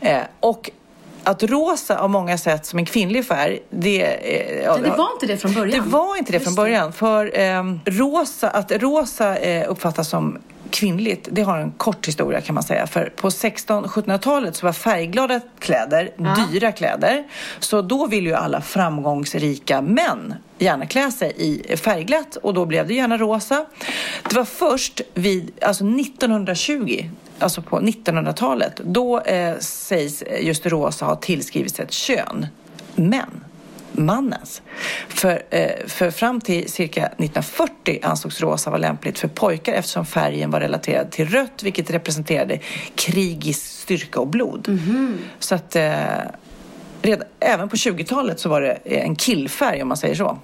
Eh, och att rosa av många sett som en kvinnlig färg, det... Eh, Men det var inte det från början. Det var inte det Just från början. För ehm, rosa, att rosa eh, uppfattas som kvinnligt, det har en kort historia kan man säga. För på 1600-1700-talet så var färgglada kläder dyra kläder. Så då ville ju alla framgångsrika män gärna klä sig i färgglatt och då blev det gärna rosa. Det var först vid, alltså 1920, alltså på 1900-talet, då eh, sägs just rosa ha tillskrivits ett kön. Men mannens. För, eh, för fram till cirka 1940 ansågs rosa vara lämpligt för pojkar eftersom färgen var relaterad till rött vilket representerade krigisk styrka och blod. Så att eh, redan, även på 20-talet så var det en killfärg om man säger så.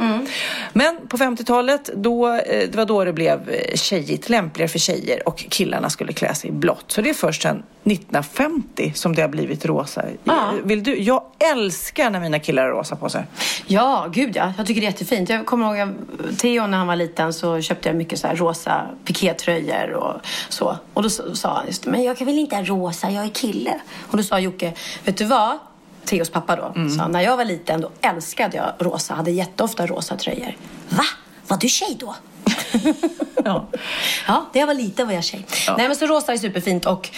Men på 50-talet, då, eh, det var då det blev eh, tjejigt, lämpligare för tjejer och killarna skulle klä sig i blått. Så det är först sedan 1950 som det har blivit rosa. Ja. Vill du? Jag älskar när mina killar har rosa på sig. Ja, gud ja. Jag tycker det är jättefint. Jag kommer ihåg Theo när han var liten så köpte jag mycket så här rosa pikétröjor och så. Och då sa han just men jag kan väl inte ha rosa, jag är kille. Och då sa Jocke, vet du vad? Theos pappa då, sa när jag var liten då älskade jag rosa, hade jätteofta rosa tröjor. Va? Var du tjej då? Ja. Ja, när jag var liten var jag tjej. Nej men så rosa är superfint och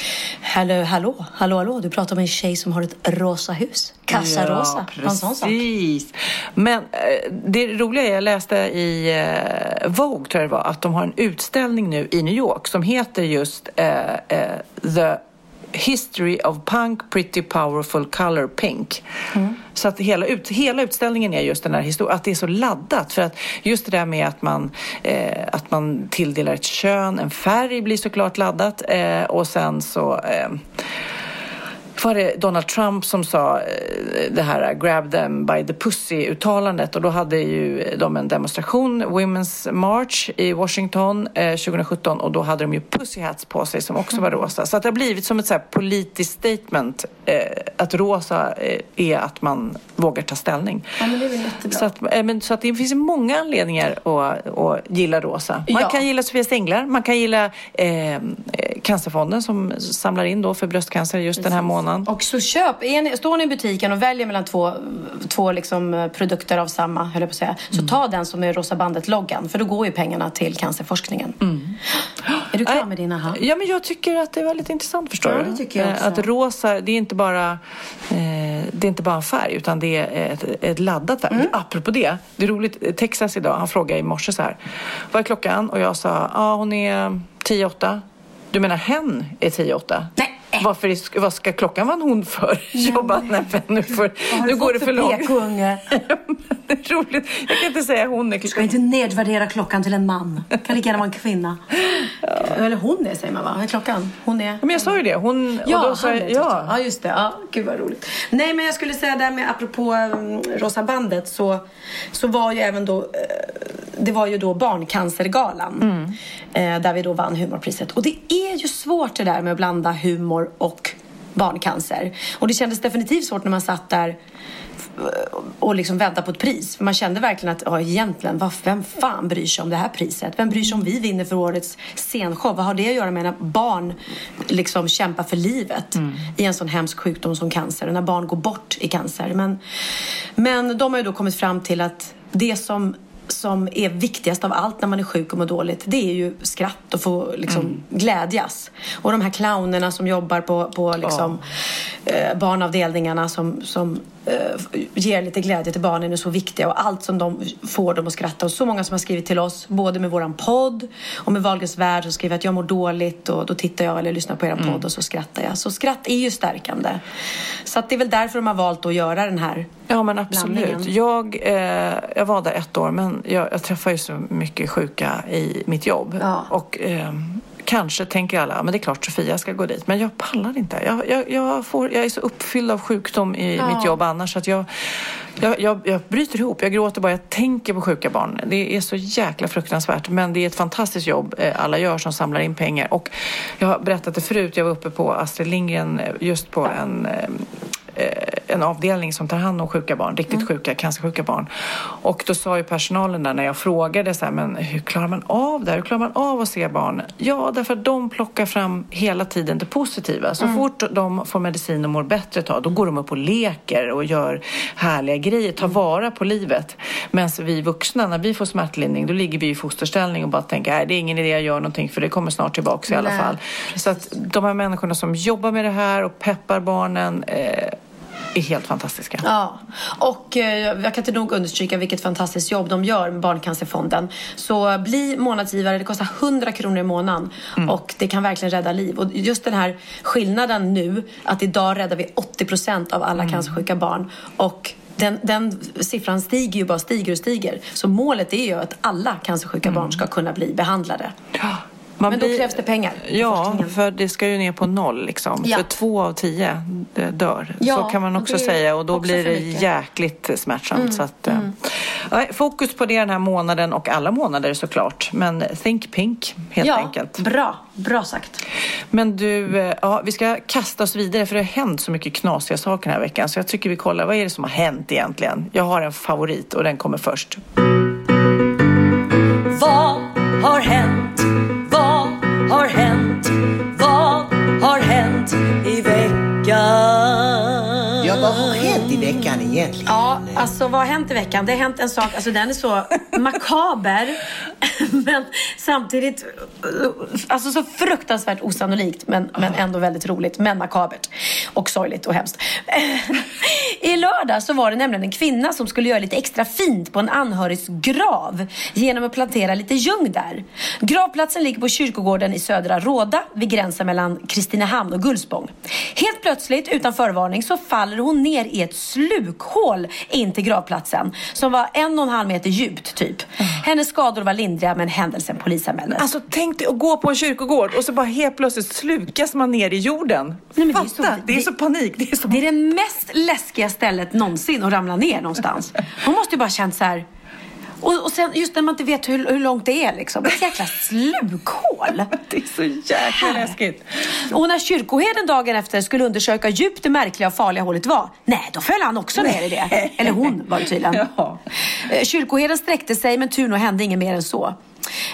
hallå, hallå, hallå, hallå, du pratar om en tjej som har ett rosa hus. Kassarosa, Ja, någon sån sak. precis. Men eh, det roliga är, jag läste i eh, Vogue tror jag det var, att de har en utställning nu i New York som heter just eh, eh, The History of Punk Pretty Powerful Color Pink. Så att hela, ut, hela utställningen är just den här historien, att det är så laddat. För att just det där med att man, eh, att man tilldelar ett kön, en färg blir såklart laddat. Eh, och sen så eh, var det Donald Trump som sa eh, det här grab them by the pussy-uttalandet och då hade ju de en demonstration, Women's March i Washington eh, 2017 och då hade de ju pussy hats på sig som också var rosa. Så att det har blivit som ett så här politiskt statement eh, att rosa eh, är att man vågar ta ställning. Ja, men det är väl jättebra. Så att, eh, men, så att det finns många anledningar att, att gilla rosa. Man Ja. kan gilla Sofias Änglar, man kan gilla eh, eh, Cancerfonden som samlar in då för bröstcancer just den här månaden. Och så köp, är ni, står ni i butiken och väljer mellan två, två liksom eh, produkter av samma, höll jag på att säga, så ta den som är Rosa bandet-loggan. För då går ju pengarna till cancerforskningen. Är du klar med din aha? Ja, men jag tycker att det är väldigt intressant förstår Ja, du. det tycker jag Eh, också. Att rosa, det är inte bara, eh, det är inte bara en färg utan det är ett, ett laddat färg. Mm. Apropå det, det är roligt, Texas idag, han frågade i morse så här, vad är klockan? Och jag sa, ja hon är 10-8. Du menar hen är 10-8? Nej. Varför är, vad ska klockan vara en hon för? Bara, nej men nu, får, nu går det för långt. PK-unge? det är roligt. Jag kan inte säga hon är Du ska inte nedvärdera klockan till en man. kan lika gärna vara en kvinna. Eller hon är säger man va? Klockan? Hon är... Men jag sa ju det. Hon, Ja, då sa jag, ja. ja. just det. Ja, gud vad roligt. Nej, men jag skulle säga där med apropå um, Rosa bandet så, så var ju även då, eh, det var ju då Barncancergalan eh, där vi då vann humorpriset. Och det är ju svårt det där med att blanda humor och barncancer. Och det kändes definitivt svårt när man satt där och liksom vänta på ett pris. För man kände verkligen att, ja egentligen, vad- vem fan bryr sig om det här priset? Vem bryr sig om vi vinner för årets scenshow? Vad har det att göra med när barn liksom kämpar för livet i en sån hemsk sjukdom som cancer? Och när barn går bort i cancer. Men, men de har ju då kommit fram till att det som som är viktigast av allt när man är sjuk och mår dåligt det är ju skratt och få liksom glädjas. Och de här clownerna som jobbar på, på liksom, eh, barnavdelningarna som, som ger lite glädje till barnen är så viktiga och allt som de får dem att skratta. Och så många som har skrivit till oss, både med våran podd och med Wahlgrens värld, som skriver att jag mår dåligt och då tittar jag eller lyssnar på er Mm. podd och så skrattar jag. Så skratt är ju stärkande. Så att det är väl därför de har valt att göra den här Ja men absolut. Jag, eh, jag var där ett år men jag, jag träffar ju så mycket sjuka i mitt jobb. Ja. Och eh, kanske tänker alla, men det är klart Sofia ska gå dit. Men jag pallar inte. Jag, jag, jag, får, jag är så uppfylld av sjukdom i Ja. mitt jobb annars att jag, jag, jag, jag bryter ihop. Jag gråter bara jag tänker på sjuka barn. Det är så jäkla fruktansvärt. Men det är ett fantastiskt jobb eh, alla gör som samlar in pengar. Och jag har berättat det förut. Jag var uppe på Astrid Lindgren eh, just på en eh, en avdelning som tar hand om sjuka barn, riktigt sjuka, cancersjuka barn. Och då sa ju personalen där när jag frågade så här, men hur klarar man av det här? Hur klarar man av att se barn? Ja, därför att de plockar fram hela tiden det positiva. Så fort de får medicin och mår bättre ett tag, då går de upp och leker och gör härliga grejer, tar vara på livet. Medan vi vuxna, när vi får smärtlindring, då ligger vi i fosterställning och bara tänker, nej det är ingen idé jag gör någonting för det kommer snart tillbaka i alla fall. Så att de här människorna som jobbar med det här och peppar barnen eh, är helt fantastiska. Ja, och eh, jag kan inte nog understryka vilket fantastiskt jobb de gör med Barncancerfonden. Så bli månadsgivare, det kostar 100 kronor i månaden och det kan verkligen rädda liv. Och just den här skillnaden nu, att idag räddar vi 80 procent av alla cancersjuka barn och den, den siffran stiger ju bara, stiger och stiger. Så målet är ju att alla cancersjuka barn ska kunna bli behandlade. Man Men då blir- krävs det pengar Ja, för det ska ju ner på noll liksom. Ja. För två av tio dör. Ja, så kan man också säga och då också blir det jäkligt smärtsamt. Mm, Så att, eh, ja, fokus på det den här månaden och alla månader såklart. Men think pink helt ja, enkelt. bra. Bra sagt. Men du, eh, ja, vi ska kasta oss vidare för det har hänt så mycket knasiga saker den här veckan. Så jag tycker vi kollar, vad är det som har hänt egentligen? Jag har en favorit och den kommer först. Vad har hänt? Vad har hänt? Vad har hänt i veckan? Ja, vad har hänt i veckan egentligen? Ja, alltså vad har hänt i veckan? Det har hänt en sak, alltså den är så makaber men samtidigt alltså så fruktansvärt osannolikt men, men ändå väldigt roligt men makabert och sorgligt och hemskt. I lördag så var det nämligen en kvinna som skulle göra lite extra fint på en anhörigs grav genom att plantera lite ljung där. Gravplatsen ligger på kyrkogården i södra Råda vid gränsen mellan Kristinehamn och Gullspång. Helt plötsligt utan förvarning så faller hon ner i ett slukhål in till gravplatsen som var en och en halv meter djupt typ. Hennes skador var lindriga men händelsen polisanmäldes. Alltså tänk dig att gå på en kyrkogård och så bara helt plötsligt slukas man ner i jorden. Nej, Fatta, det är så, panik. Det är, så... Det är det mest läskiga stället någonsin att ramla ner någonstans. Hon måste ju bara känt så här. Och, och sen just när man inte vet hur, hur långt det är liksom. Ett jäkla slukhål. det är så jäkla läskigt. Och när kyrkoherden dagen efter skulle undersöka hur djupt det märkliga och farliga hålet var. Nej, då föll han också ner i det. Eller hon var det tydligen. Ja. Eh, Kyrkoherden sträckte sig men tur nog hände inget mer än så.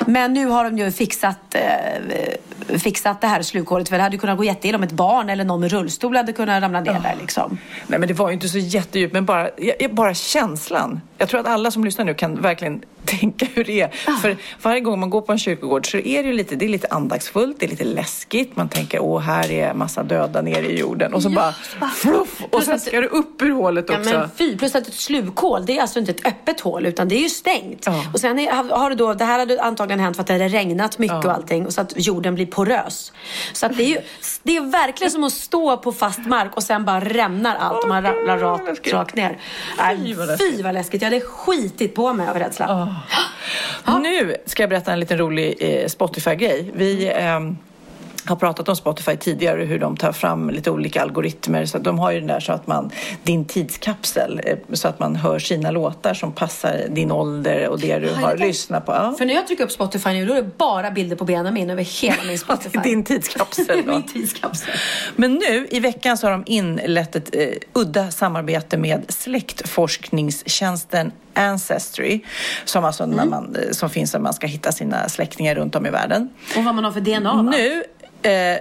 Men nu har de ju fixat, eh, fixat det här slukhålet. För det hade kunnat gå jätteilla om ett barn eller någon med rullstol hade kunnat ramla ner där liksom. Nej men det var ju inte så jättedjupt, men bara, bara känslan. Jag tror att alla som lyssnar nu kan verkligen tänka hur det är. För varje gång man går på en kyrkogård så är det ju lite, det är lite andaktsfullt, det är lite läskigt. Man tänker, åh här är massa döda nere i jorden. Och så bara fluff! Och sen ska du upp ur hålet Ja, också. men fy, plus att ett slukhål, det är alltså inte ett öppet hål utan det är ju stängt. Och sen är, har- det då, det här hade antagligen hänt för att det hade regnat mycket och allting och så att jorden blir porös. Så att det är ju, det är verkligen som att stå på fast mark och sen bara rämnar allt och man ramlar rakt, rakt ner. Nej, vad Fy vad läskigt, jag hade skitit på mig av rädsla. Nu ska jag berätta en liten rolig eh, Spotify-grej. Vi ehm, har pratat om Spotify tidigare, hur de tar fram lite olika algoritmer. Så de har ju den där så att man, din tidskapsel, eh, så att man hör sina låtar som passar din ålder och det du har lyssnat på. Ja. För när jag trycker upp Spotify nu då är det bara bilder på Benjamin över hela min Spotify. Din tidskapsel min tidskapsel. Men nu i veckan så har de inlett ett eh, udda samarbete med släktforskningstjänsten Ancestry som, alltså när man, eh, som finns när man ska hitta sina släktingar runt om i världen. Och vad man har för DNA va? Nu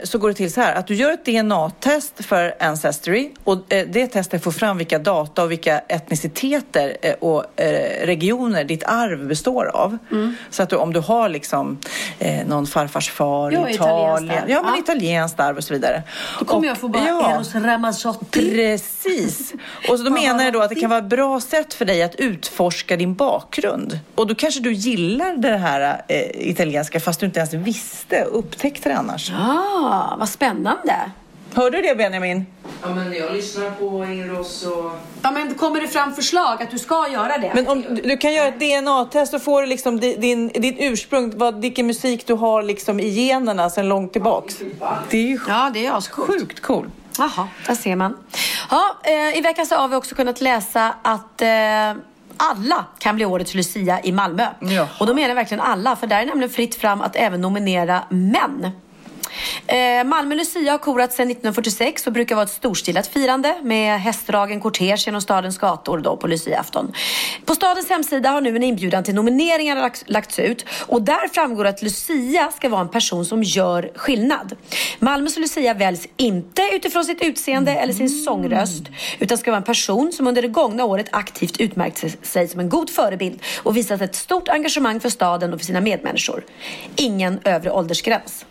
så går det till så här att du gör ett DNA-test för Ancestry och eh, det testet får fram vilka data och vilka etniciteter eh, och eh, regioner ditt arv består av. Mm. Så att du, om du har liksom eh, någon farfars far Ja, i Italien, ja men Ja. italienskt arv och så vidare. Då kommer Och- jag få bara ja. Eros Ramazzotti. Precis. Och så då menar jag då att det kan vara ett bra sätt för dig att utforska din bakgrund. Och då kanske du gillar det här eh, italienska fast du inte ens visste och upptäckte det annars. Ah, vad spännande. Hörde du det Benjamin? Ja, men jag lyssnar på Eros och... Ja, men kommer det fram förslag att du ska göra det? Men om du- du kan göra ett DNA-test och får du liksom di- din, ditt ursprung, vad, vilken musik du har liksom i generna sedan långt tillbaks. Det är ju ja, det är sjukt cool. Jaha, där ser man. Ja, eh, I veckan så har vi också kunnat läsa att eh, alla kan bli årets Lucia i Malmö. Och då menar jag verkligen alla, för där är nämligen fritt fram att även nominera män. Eh, Malmö Lucia har korat sedan 1946 och brukar vara ett storstilat firande med hästdragen kortege genom stadens gator då på Luciaafton. På stadens hemsida har nu en inbjudan till nomineringar lagts- lagts ut och där framgår att Lucia ska vara en person som gör skillnad. Malmös Lucia väljs inte utifrån sitt utseende eller sin sångröst utan ska vara en person som under det gångna året aktivt utmärkt sig som en god förebild och visat ett stort engagemang för staden och för sina medmänniskor. Ingen övre åldersgräns.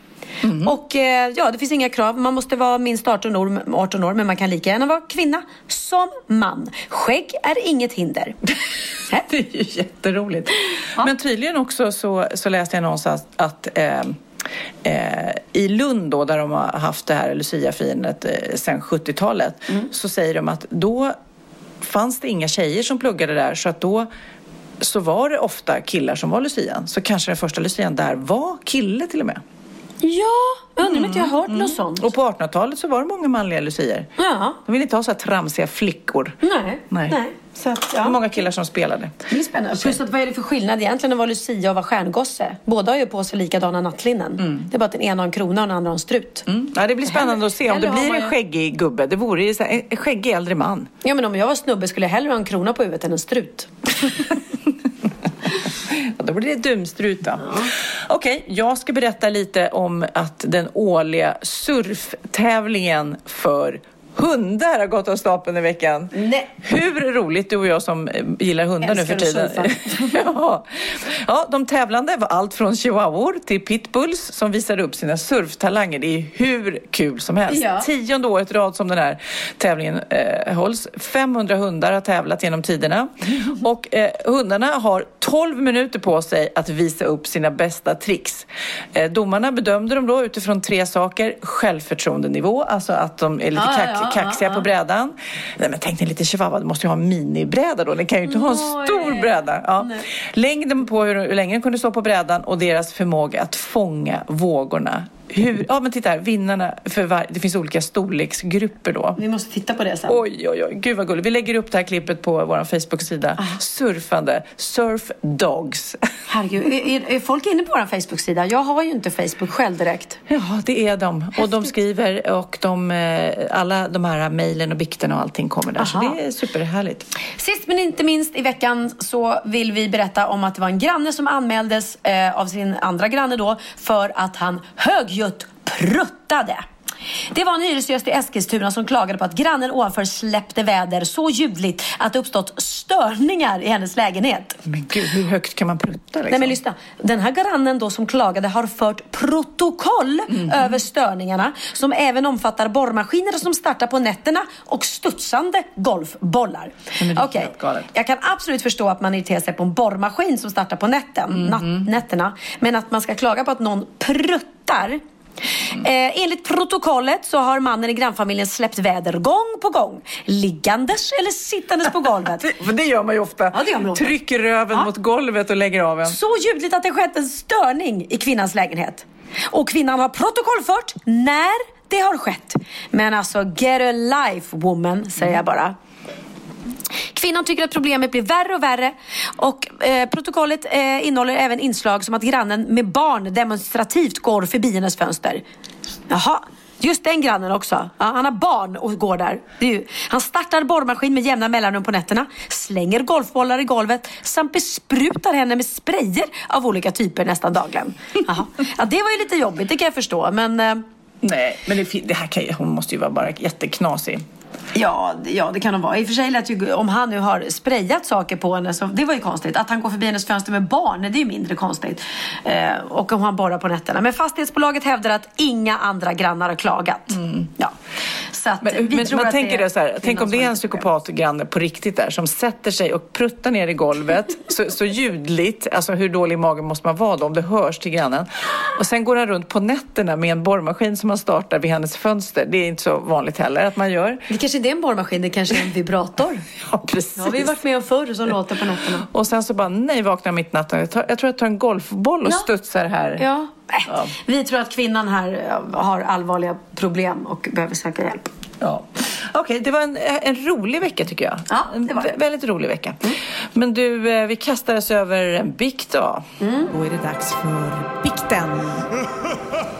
Och eh, ja, det finns inga krav. Man måste vara minst 18 år, 18 år, men man kan lika gärna vara kvinna som man. Skägg är inget hinder. Det är ju jätteroligt. Men tydligen också så, så läste jag någonstans att eh, eh, i Lund då, där de har haft det här Lucia-firandet eh, sedan 70-talet, så säger de att då fanns det inga tjejer som pluggade där så att då så var det ofta killar som var Lucian. Så kanske den första Lucian där var kille till och med. Ja, undrar om inte jag har hört något sånt. Och på 1800-talet så var det många manliga lucier. Ja. De ville inte ha så här tramsiga flickor. Nej. Nej. Nej. Så att, Det var ja. många killar som spelade. Det blir spännande. Plus att vad är det för skillnad egentligen att vara Lucia och vara stjärngosse? Båda har ju på sig likadana nattlinnen. Det är bara att den ena har en krona och den andra har en strut. Ja, det blir spännande att se om det blir man en skäggig gubbe. Det vore ju så här, en skäggig äldre man. Ja, men om jag var snubbe skulle jag hellre ha en krona på huvudet än en strut. Ja, då blir det dumstrut då. Okej, jag ska berätta lite om att den årliga surftävlingen för hundar har gått av stapeln i veckan. Nej. Hur roligt, du och jag som eh, gillar hundar nu för tiden. ja. ja, de tävlande var allt från chihuahuor till pitbulls som visade upp sina surftalanger. Det är hur kul som helst. Ja. Tionde året rad som den här tävlingen eh, hålls. 500 hundar har tävlat genom tiderna. Och eh, hundarna har 12 minuter på sig att visa upp sina bästa tricks. Eh, domarna bedömde dem då utifrån tre saker. Självförtroendenivå, alltså att de är lite Ja, ja, kax- ja, kaxiga ja, på brädan. Nej, men tänk dig lite chihuahua, du måste ju ha en minibräda då. Den kan ju inte ha en stor bräda. Ja. Längden på hur, hur länge den kunde stå på brädan och deras förmåga att fånga vågorna. Hur, ja men titta här, vinnarna för var, det finns olika storleksgrupper då. Vi måste titta på det sen. Oj, oj, oj. Gud vad gulligt. Vi lägger upp det här klippet på vår Facebook-sida. Surfande. Surf Dogs. Herregud, är, är, folk inne på vår Facebook-sida? Jag har ju inte Facebook själv direkt. Ja, det är de. Och de skriver och de, eh, alla de här mejlen och bikterna och allting kommer där. Så Aha. det är superhärligt. Sist men inte minst i veckan så vill vi berätta om att det var en granne som anmäldes eh, av sin andra granne då för att han högljutt pruttade. Det var en hyresgäst i Eskilstuna som klagade på att grannen ovanför släppte väder så ljudligt att det uppstått störningar i hennes lägenhet. Men gud, hur högt kan man prutta liksom? Nej men lyssna. Den här grannen då som klagade har fört protokoll Mhm. över störningarna som även omfattar borrmaskiner som startar på nätterna och studsande golfbollar. Okej, galet. jag kan absolut förstå att man irriterar sig på en borrmaskin som startar på nätten, natt, nätterna. Men att man ska klaga på att någon pruttar Eh, enligt protokollet så har mannen i grannfamiljen släppt väder gång på gång. Liggandes eller sittandes på golvet. För det gör man ju ofta. Ja, det gör man ofta. Trycker röven mot golvet och lägger av en. Så ljudligt att det skett en störning i kvinnans lägenhet. Och kvinnan har protokollfört när det har skett. Men alltså, get a life woman, säger jag bara. Kvinnan tycker att problemet blir värre och värre och eh, protokollet eh, innehåller även inslag som att grannen med barn demonstrativt går förbi hennes fönster. Jaha, just den grannen också. Ja, han har barn och går där. Det är ju, han startar borrmaskin med jämna mellanrum på nätterna, slänger golfbollar i golvet samt besprutar henne med sprayer av olika typer nästan dagligen. Jaha. Ja, det var ju lite jobbigt, det kan jag förstå. Men eh, Nej, men det, det här kan hon måste ju vara bara jätteknasig. Ja, ja, det kan de vara. I och för sig lät ju, om han nu har sprayat saker på henne, så det var ju konstigt. Att han går förbi hennes fönster med barn, det är ju mindre konstigt. Eh, och om han borrar på nätterna. Men fastighetsbolaget hävdar att inga andra grannar har klagat. Ja. Så att Men, vi men tror man att tänker det det så här, tänk om det är en psykopatgranne på riktigt där som sätter sig och pruttar ner i golvet så, så ljudligt, alltså hur dålig i magen måste man vara då om det hörs till grannen. Och sen går han runt på nätterna med en borrmaskin som han startar vid hennes fönster. Det är inte så vanligt heller att man gör. Kanske inte är en borrmaskin, det kanske är en vibrator. Ja, precis. Det har vi varit med om förr som låter på nätterna. Och sen så bara, nej, vaknar mitt i natten. Jag, tar, jag tror jag tar en golfboll och Ja. studsar här. Ja. Äh, Vi tror att kvinnan här eh, har allvarliga problem och behöver söka hjälp. Ja. Okej, det var en, en rolig vecka tycker jag. Ja, en det var det. vä- väldigt rolig vecka. Men du, eh, vi kastar oss över en bikt då. Då är det dags för bikten.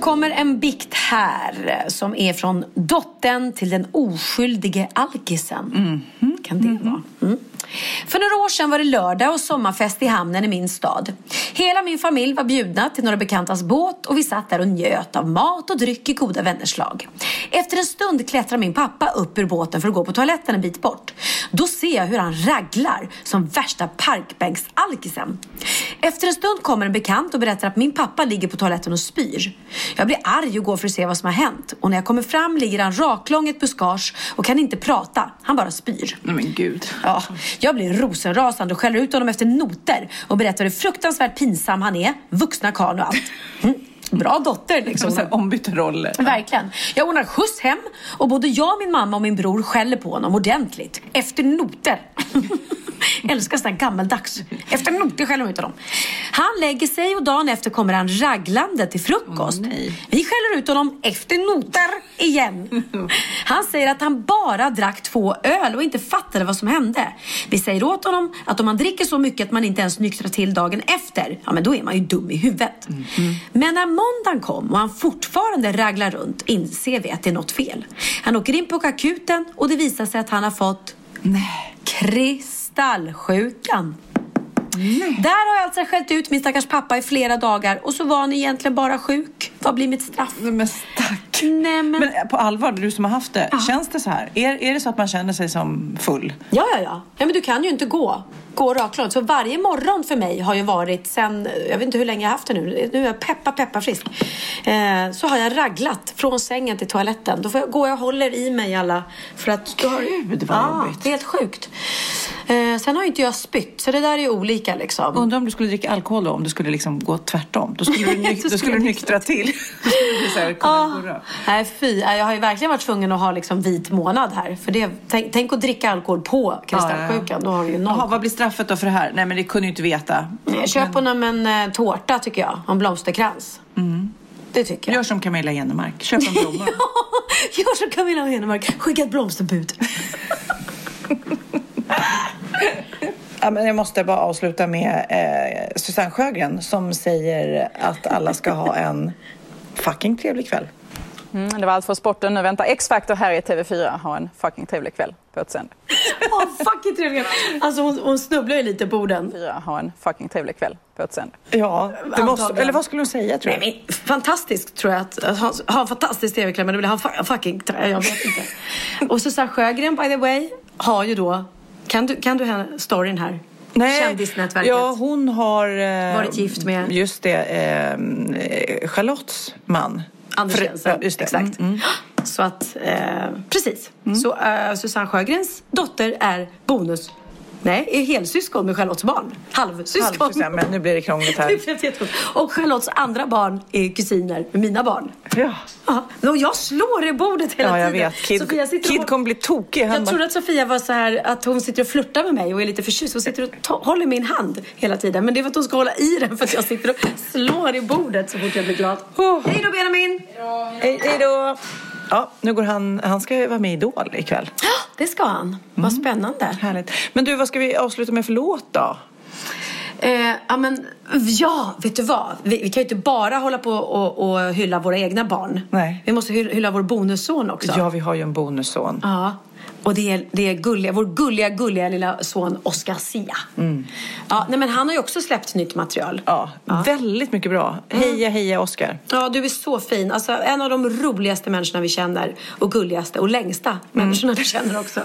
kommer en bikt här som är från dottern till den oskyldige alkisen. Kan det vara? Mm. För några år sedan var det lördag och sommarfest i hamnen i min stad. Hela min familj var bjudna till några bekantas båt och vi satt där och njöt av mat och dryck i goda vänners lag. Efter en stund klättrar min pappa upp ur båten för att gå på toaletten en bit bort. Då ser jag hur han raglar som värsta parkbänksalkisen. Efter en stund kommer en bekant och berättar att min pappa ligger på toaletten och spyr. Jag blir arg och går för att se vad som har hänt. Och när jag kommer fram ligger han raklång i ett buskage och kan inte prata. Han bara spyr. Nej men gud. Ja, jag blir rosenrasande och skäller ut honom efter noter och berättar hur fruktansvärt pinsam han är, vuxna karln och allt. Mm. Bra dotter liksom. Som så här ombytta roller. Verkligen. Jag ordnar skjuts hem och både jag, min mamma och min bror skäller på honom ordentligt. Efter noter. Älskar här gammaldags. Efter noter skäller de ut honom. Han lägger sig och dagen efter kommer han raglande till frukost. Vi skäller ut honom efter noter igen. Han säger att han bara drack två öl och inte fattade vad som hände. Vi säger åt honom att om man dricker så mycket att man inte ens nyktrar till dagen efter, ja men då är man ju dum i huvudet. Men när måndagen kom och han fortfarande raglar runt inser vi att det är något fel. Han åker in på akuten och det visar sig att han har fått Nej. kristallsjukan. Där har jag alltså skällt ut min stackars pappa i flera dagar och så var han egentligen bara sjuk. Vad blir mitt straff? Men stack. Nej, men... Men på allvar, du som har haft det, känns det så här? Är, är det så att man känner sig som full? Ja, ja, ja. ja men du kan ju inte gå. Gå raklångt. Så varje morgon för mig har ju varit sen, jag vet inte hur länge jag har haft det nu. Nu är jag peppa, peppa frisk. Eh, så har jag raglat från sängen till toaletten. Då får jag, går jag och håller i mig alla. För att då har, Gud, vad ja, jobbigt. det är helt sjukt. Eh, sen har ju inte jag spytt. Så det där är ju olika liksom. Undrar om du skulle dricka alkohol då, om det skulle liksom gå tvärtom. Då skulle du, nyk- då skulle du nyktra till. Då skulle bli så här, Ah, nej fy, jag har ju verkligen varit tvungen att ha liksom vit månad här. För det, tänk, tänk att dricka alkohol på kristallsjukan. Då har du ju noll. Jaha, vad blir straffet då för det här? Nej, men det kunde ju inte veta. Köp honom en eh, tårta tycker jag. En blomsterkrans. Det tycker jag. Gör som Camilla Jennemark. Köp en blomma. Gör som Camilla Henemark. Skicka ett blomsterbud. Ja, men jag måste bara avsluta med eh, Susanne Sjögren som säger att alla ska ha en fucking trevlig kväll. Mm, det var allt för sporten. Nu väntar X-Factor här i TV4. Ha en fucking trevlig kväll på ett sänd. Åh, fucking trevligt. Alltså hon, hon snubblar ju lite på orden. Ha en fucking trevlig kväll på ett sänd. Ja, det måste, eller vad skulle hon säga tror Nej, du? men, fantastiskt tror jag att, att ha, ha en fantastisk tv-kväll men du vill ha en fu- fucking trä, jag vet inte. Och Susanne Sjögren by the way har ju då, kan du, kan du storyn här? Kändisnätverket. Ja, hon har... Eh, Varit gift med- Just det, eh, Charlottes man. Anders Jensen. just det. Exakt. Mm, mm. Så att, eh, precis. Så eh, Susanne Sjögrens dotter är bonus. Nej, är helsyskon med Charlottes barn. Halvsyskon. Halvsyskon, men nu blir det krångligt här. Och Charlottes andra barn är kusiner med mina barn. Ja. Ja, och jag slår i bordet hela Ja, jag tiden. vet. Kid, Sofia sitter Kid och- kommer bli tokig. Han Jag bara- trodde att Sofia var så här att hon sitter och flörtar med mig och är lite förtjust. Hon sitter och håller min hand hela tiden. Men det är för att hon ska hålla i den för att jag sitter och slår i bordet så fort jag blir glad. Hej då Benjamin! Hej då! Ja, nu går han, han ska vara med i Idol ikväll. Det ska han. Vad spännande. Härligt. Men du, vad ska vi avsluta med för låt då? Eh, ja, men ja, vet du vad? Vi, vi kan ju inte bara hålla på och, och hylla våra egna barn. Nej. Vi måste hylla, hylla vår bonusson också. Ja, vi har ju en bonusson. Ja. Och det är, det är gulliga, vår gulliga, gulliga lilla son Oscar Sia. Mm. Ja, nej, men han har ju också släppt nytt material. Ja, väldigt mycket bra. Heja, heja Oscar. Ja, du är så fin. Alltså, en av de roligaste människorna vi känner. Och gulligaste och längsta människorna vi känner också.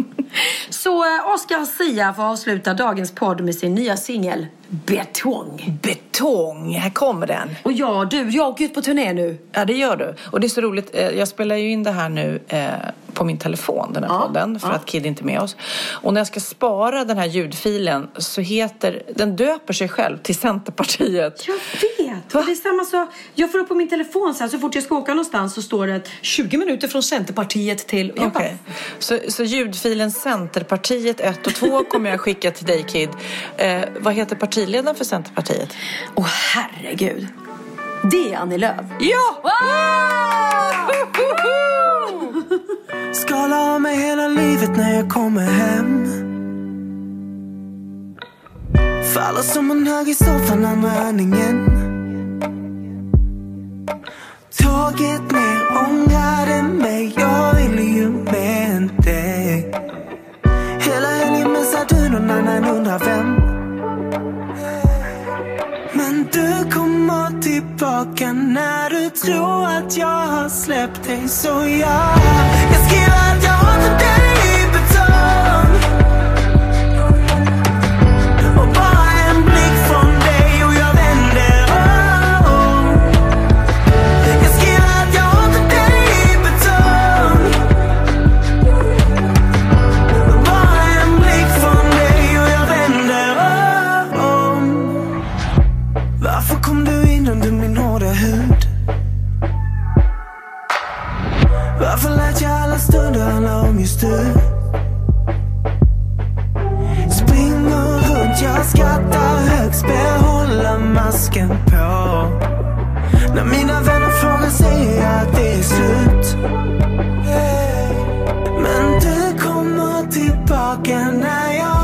så eh, Oscar Sia får avsluta dagens podd med sin nya singel Betong. Betong, här kommer den. Och ja, du, jag åker ut på turné nu. Ja, det gör du. Och det är så roligt. eh, Jag spelar ju in det här nu eh, på min telefon, den här podden, för att Kid inte är med oss. Och när jag ska spara den här ljudfilen så heter, den döper sig själv till Centerpartiet. Jag vet! Och det är samma så, jag får upp på min telefon sen så fort jag ska åka någonstans så står det 20 minuter från Centerpartiet till... Jag Okej. Så, så ljudfilen Centerpartiet 1 och 2 kommer jag skicka till dig Kid. Eh, vad heter partiledaren för Centerpartiet? Åh herregud. Det är Annie Lööf. Ja! Skala av mig hela livet när jag kommer hem Faller som en hög i soffan andra andningen Tåget ner, ångrade mig Jag ville ju med dig. Hela helgen missar du någon annan undrar vem Men du kommer tillbaka när du tror att jag har släppt dig Så jag, jag skriver att jag har för dig. Du? Springer runt, jag skrattar högst, behåller masken på När mina vänner frågar säger jag att det är slut Men du kommer tillbaka när jag